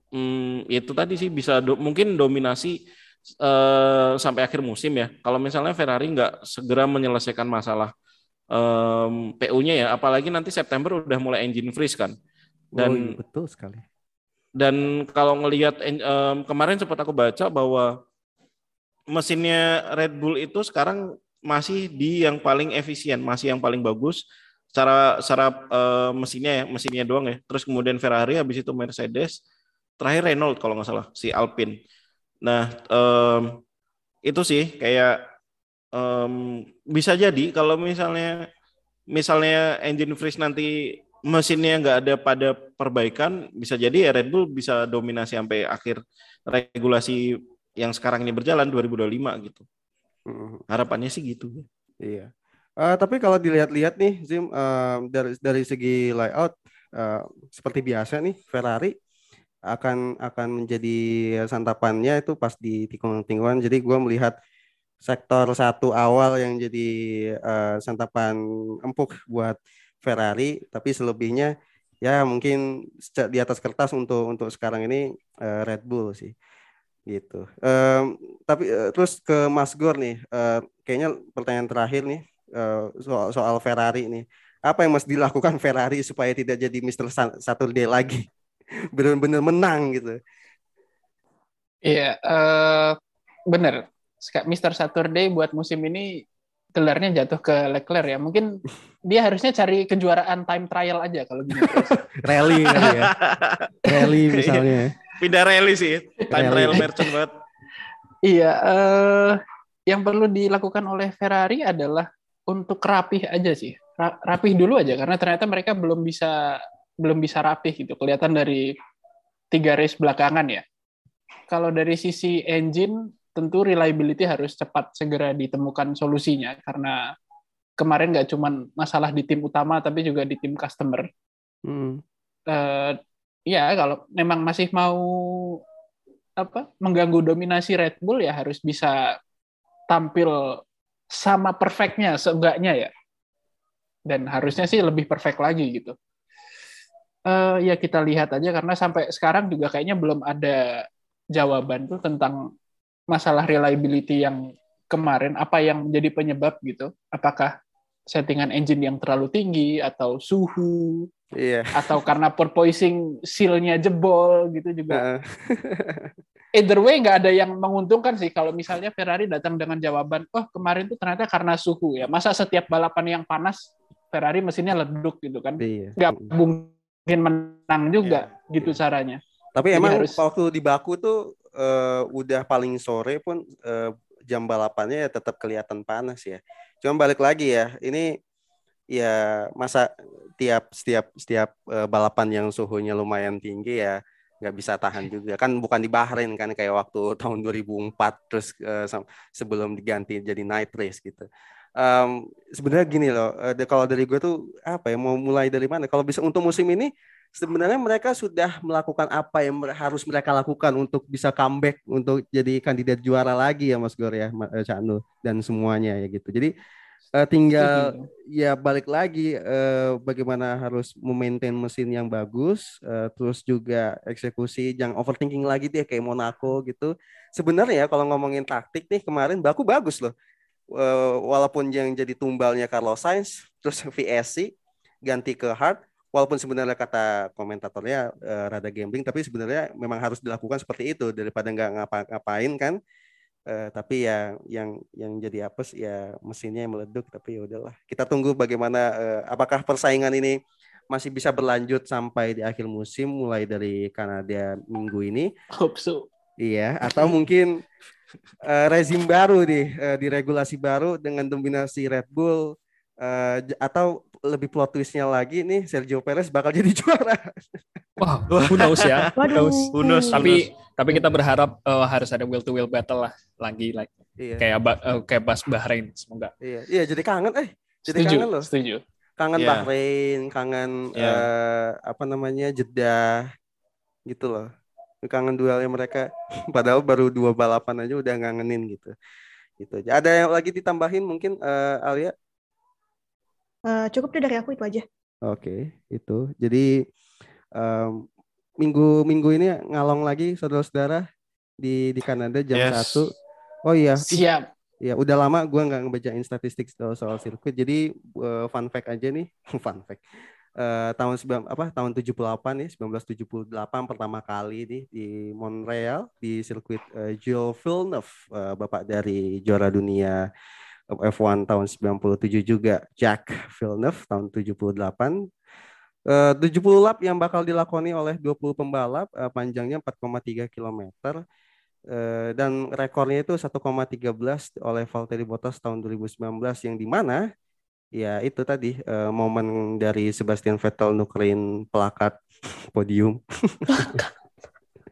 um, itu tadi sih bisa do, mungkin dominasi uh, sampai akhir musim ya. Kalau misalnya Ferrari nggak segera menyelesaikan masalah um, PU-nya ya, apalagi nanti September udah mulai engine freeze kan. Dan oh, betul sekali. Dan kalau ngelihat um, kemarin sempat aku baca bahwa mesinnya Red Bull itu sekarang masih di yang paling efisien, masih yang paling bagus secara secara uh, mesinnya ya, mesinnya doang ya. Terus kemudian Ferrari, habis itu Mercedes, terakhir Renault kalau nggak salah, si Alpine. Nah, um, itu sih kayak um, bisa jadi kalau misalnya misalnya engine freeze nanti mesinnya nggak ada pada perbaikan, bisa jadi ya Red Bull bisa dominasi sampai akhir regulasi yang sekarang ini berjalan 2025 gitu. Hmm, harapannya sih gitu. Iya. Uh, tapi kalau dilihat-lihat nih, Zim, uh, dari dari segi layout uh, seperti biasa nih Ferrari akan akan menjadi santapannya itu pas di tikungan-tikungan. Jadi gue melihat sektor satu awal yang jadi uh, santapan empuk buat Ferrari, tapi selebihnya ya mungkin di atas kertas untuk untuk sekarang ini uh, Red Bull sih gitu. Um, tapi uh, terus ke Mas Gor nih, uh, kayaknya pertanyaan terakhir nih uh, soal soal Ferrari nih. Apa yang mesti dilakukan Ferrari supaya tidak jadi Mister Saturday lagi, benar-benar menang gitu? Iya, uh, benar. Mister Saturday buat musim ini gelarnya jatuh ke Leclerc ya. Mungkin dia harusnya cari kejuaraan time trial aja kalau gini. Rally ya. Rally misalnya. Pindah rally sih, time trial merchant banget. Iya, uh, yang perlu dilakukan oleh Ferrari adalah untuk rapih aja sih. Ra rapih dulu aja karena ternyata mereka belum bisa belum bisa rapih gitu. Kelihatan dari tiga race belakangan ya. Kalau dari sisi engine tentu reliability harus cepat segera ditemukan solusinya karena kemarin nggak cuma masalah di tim utama tapi juga di tim customer. Hmm. Uh, ya kalau memang masih mau apa mengganggu dominasi Red Bull ya harus bisa tampil sama perfectnya seenggaknya ya. Dan harusnya sih lebih perfect lagi gitu. Uh, ya kita lihat aja karena sampai sekarang juga kayaknya belum ada jawaban tuh tentang masalah reliability yang kemarin apa yang menjadi penyebab gitu. Apakah settingan engine yang terlalu tinggi atau suhu Iya. Atau karena porpoising seal-nya jebol gitu juga. Either way nggak ada yang menguntungkan sih kalau misalnya Ferrari datang dengan jawaban, oh kemarin tuh ternyata karena suhu ya. Masa setiap balapan yang panas Ferrari mesinnya leduk gitu kan? Iya. Nggak mungkin menang juga iya. gitu caranya. Tapi Jadi emang harus... waktu di Baku tuh uh, udah paling sore pun uh, jam balapannya ya tetap kelihatan panas ya. Cuma balik lagi ya, ini ya masa tiap setiap setiap uh, balapan yang suhunya lumayan tinggi ya nggak bisa tahan juga. Kan bukan di Bahrain kan kayak waktu tahun 2004 terus uh, sebelum diganti jadi night race gitu. Um, sebenarnya gini loh uh, kalau dari gue tuh apa ya mau mulai dari mana? Kalau bisa untuk musim ini sebenarnya mereka sudah melakukan apa yang harus mereka lakukan untuk bisa comeback untuk jadi kandidat juara lagi ya Mas Gor ya Cak dan semuanya ya gitu. Jadi uh, tinggal ya balik lagi uh, bagaimana harus memaintain mesin yang bagus uh, terus juga eksekusi jangan overthinking lagi deh kayak Monaco gitu. Sebenarnya kalau ngomongin taktik nih kemarin baku bagus loh. Uh, walaupun yang jadi tumbalnya Carlos Sainz terus VSC ganti ke hard walaupun sebenarnya kata komentatornya uh, rada gambling tapi sebenarnya memang harus dilakukan seperti itu daripada nggak ngapa-ngapain kan Uh, tapi ya yang yang jadi sih ya mesinnya yang meleduk tapi ya udahlah kita tunggu bagaimana uh, apakah persaingan ini masih bisa berlanjut sampai di akhir musim mulai dari Kanada minggu ini. Hope so. Iya, atau mungkin uh, rezim baru nih uh, di regulasi baru dengan dominasi Red Bull uh, atau lebih plot twistnya lagi nih Sergio Perez bakal jadi juara. Wah, who knows ya? Who knows? Who knows? Tapi tapi kita berharap uh, harus ada will to will battle lah lagi like iya. kayak uh, kayak Bas Bahrain semoga. Iya, iya jadi kangen eh. Jadi setuju, kangen loh. Setuju kangen yeah. Bahrain, kangen yeah. uh, apa namanya Jeddah gitu loh. Kangen duelnya mereka. Padahal baru dua balapan aja udah ngangenin gitu. Gitu aja. Ada yang lagi ditambahin mungkin uh, Alia? Uh, cukup deh dari aku itu aja. Oke, okay, itu. Jadi um, minggu minggu ini ngalong lagi saudara-saudara di di Kanada jam satu. Yes. Oh iya. Siap. Ya, udah lama gue nggak ngebacain statistik soal, soal sirkuit. Jadi uh, fun fact aja nih, fun fact. Uh, tahun sembilan apa tahun 78 nih 1978 pertama kali nih di Montreal di sirkuit uh, Jules Villeneuve uh, bapak dari juara dunia F1 tahun 97 juga Jack Villeneuve tahun 78 uh, 70 lap yang bakal dilakoni oleh 20 pembalap uh, panjangnya 4,3 kilometer Eh, dan rekornya itu 1,13 oleh Valtteri Bottas tahun 2019 yang di mana ya itu tadi uh, momen dari Sebastian Vettel nukerin pelakat podium.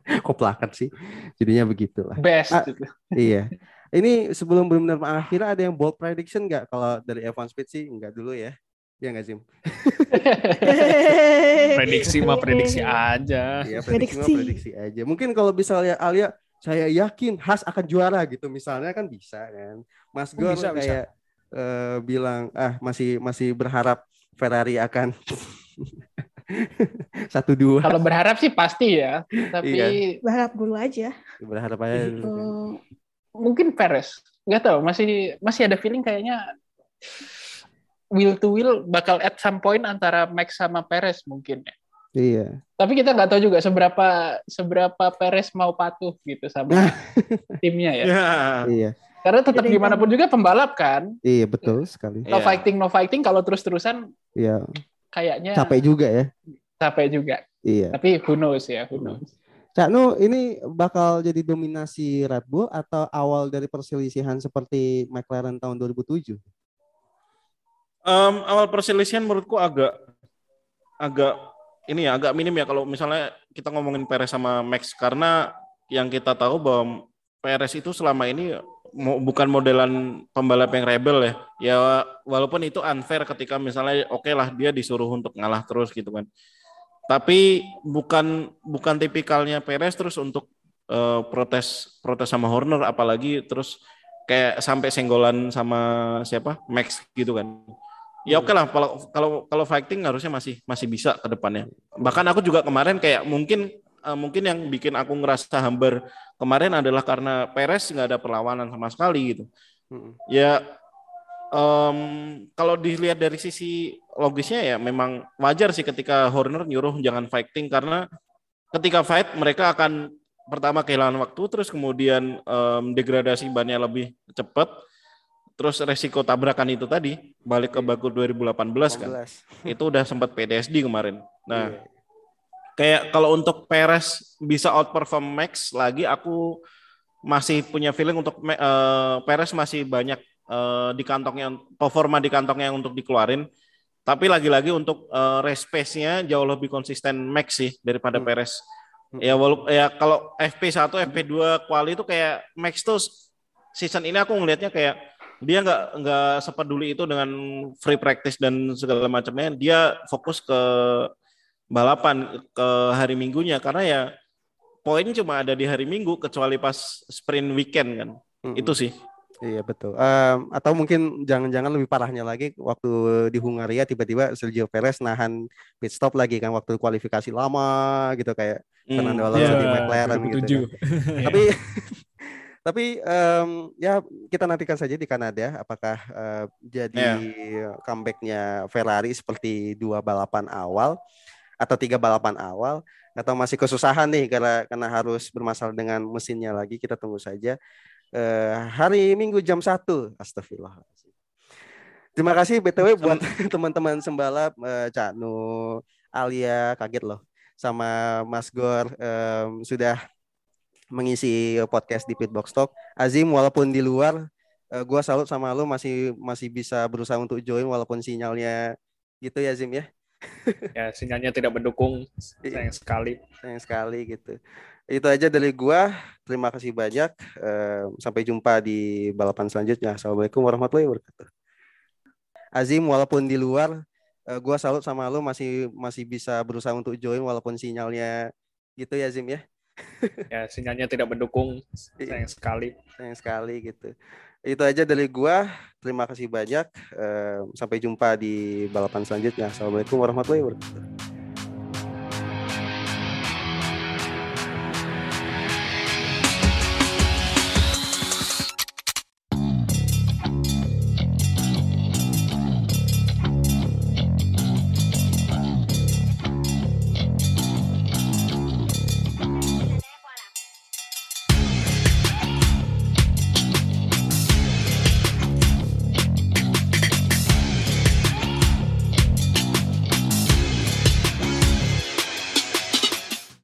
Kok pelakat sih? Jadinya begitulah. Best. Ah, iya. Ini sebelum benar-benar mengakhiri ada yang bold prediction nggak kalau dari F1 Speed sih nggak dulu ya. Ya nggak Zim? prediksi mah prediksi aja. Iya, prediksi, prediksi. mah prediksi aja. Mungkin kalau bisa lihat Alia saya yakin Has akan juara gitu misalnya kan bisa kan Mas Gor bisa, kayak bisa. Uh, bilang ah masih masih berharap Ferrari akan satu dua kalau berharap sih pasti ya tapi iya. berharap dulu aja berharap aja dulu kan. Mungkin Perez nggak tahu masih masih ada feeling kayaknya will to will bakal at some point antara Max sama Perez mungkin ya Iya. Tapi kita nggak tahu juga seberapa seberapa Perez mau patuh gitu sama timnya ya. Iya. Karena tetap Jadi, gimana pun juga pembalap kan. Iya betul sekali. No yeah. fighting no fighting kalau terus terusan. Iya. Kayaknya. Capek juga ya. Capek juga. Iya. Tapi who knows ya, who knows. Cak Nu, ini bakal jadi dominasi Red Bull atau awal dari perselisihan seperti McLaren tahun 2007? Um, awal perselisihan menurutku agak agak ini ya agak minim ya kalau misalnya kita ngomongin Perez sama Max karena yang kita tahu bahwa Perez itu selama ini bukan modelan pembalap yang rebel ya. Ya walaupun itu unfair ketika misalnya oke okay lah dia disuruh untuk ngalah terus gitu kan. Tapi bukan bukan tipikalnya Perez terus untuk uh, protes protes sama Horner apalagi terus kayak sampai senggolan sama siapa Max gitu kan ya oke okay lah kalau kalau kalau fighting harusnya masih masih bisa ke depannya. Bahkan aku juga kemarin kayak mungkin uh, mungkin yang bikin aku ngerasa hambar kemarin adalah karena Perez nggak ada perlawanan sama sekali gitu. Hmm. Ya um, kalau dilihat dari sisi logisnya ya memang wajar sih ketika Horner nyuruh jangan fighting karena ketika fight mereka akan pertama kehilangan waktu terus kemudian um, degradasi bannya lebih cepat terus resiko tabrakan itu tadi balik ke Baku 2018 kan? itu udah sempat PTSD kemarin. Nah iya. kayak kalau untuk Perez bisa outperform Max lagi aku masih punya feeling untuk uh, Perez masih banyak uh, di kantongnya performa di kantongnya untuk dikeluarin tapi lagi-lagi untuk uh, race pace-nya jauh lebih konsisten Max sih daripada hmm. Perez hmm. ya walaupun ya kalau FP1 FP2 quali itu kayak Max tuh season ini aku ngelihatnya kayak dia nggak nggak sepeduli itu dengan free practice dan segala macamnya dia fokus ke balapan ke hari minggunya karena ya poin cuma ada di hari minggu kecuali pas sprint weekend kan hmm. itu sih Iya betul. Um, atau mungkin jangan-jangan lebih parahnya lagi waktu di Hungaria tiba-tiba Sergio Perez nahan pit stop lagi kan waktu kualifikasi lama gitu kayak hmm, Fernando Alonso yeah, di McLaren gitu. Kan. Tapi Tapi um, ya kita nantikan saja di Kanada apakah uh, jadi yeah. comebacknya Ferrari seperti dua balapan awal atau tiga balapan awal atau masih kesusahan nih karena karena harus bermasalah dengan mesinnya lagi kita tunggu saja uh, hari Minggu jam satu Astagfirullah Terima kasih BTW buat teman-teman sembalap uh, Cak Nu, Alia kaget loh sama Mas Gor um, sudah mengisi podcast di Pitbox Talk. Azim walaupun di luar uh, gua salut sama lu masih masih bisa berusaha untuk join walaupun sinyalnya gitu ya Azim ya. ya sinyalnya tidak mendukung sayang sekali. Sayang sekali gitu. Itu aja dari gua. Terima kasih banyak. Sampai jumpa di balapan selanjutnya. Assalamualaikum warahmatullahi wabarakatuh. Azim walaupun di luar uh, gue salut sama lu masih masih bisa berusaha untuk join walaupun sinyalnya gitu ya Zim ya. ya sinyalnya tidak mendukung sayang sekali. Sayang sekali gitu. Itu aja dari gua. Terima kasih banyak. Sampai jumpa di balapan selanjutnya. Assalamualaikum warahmatullahi wabarakatuh.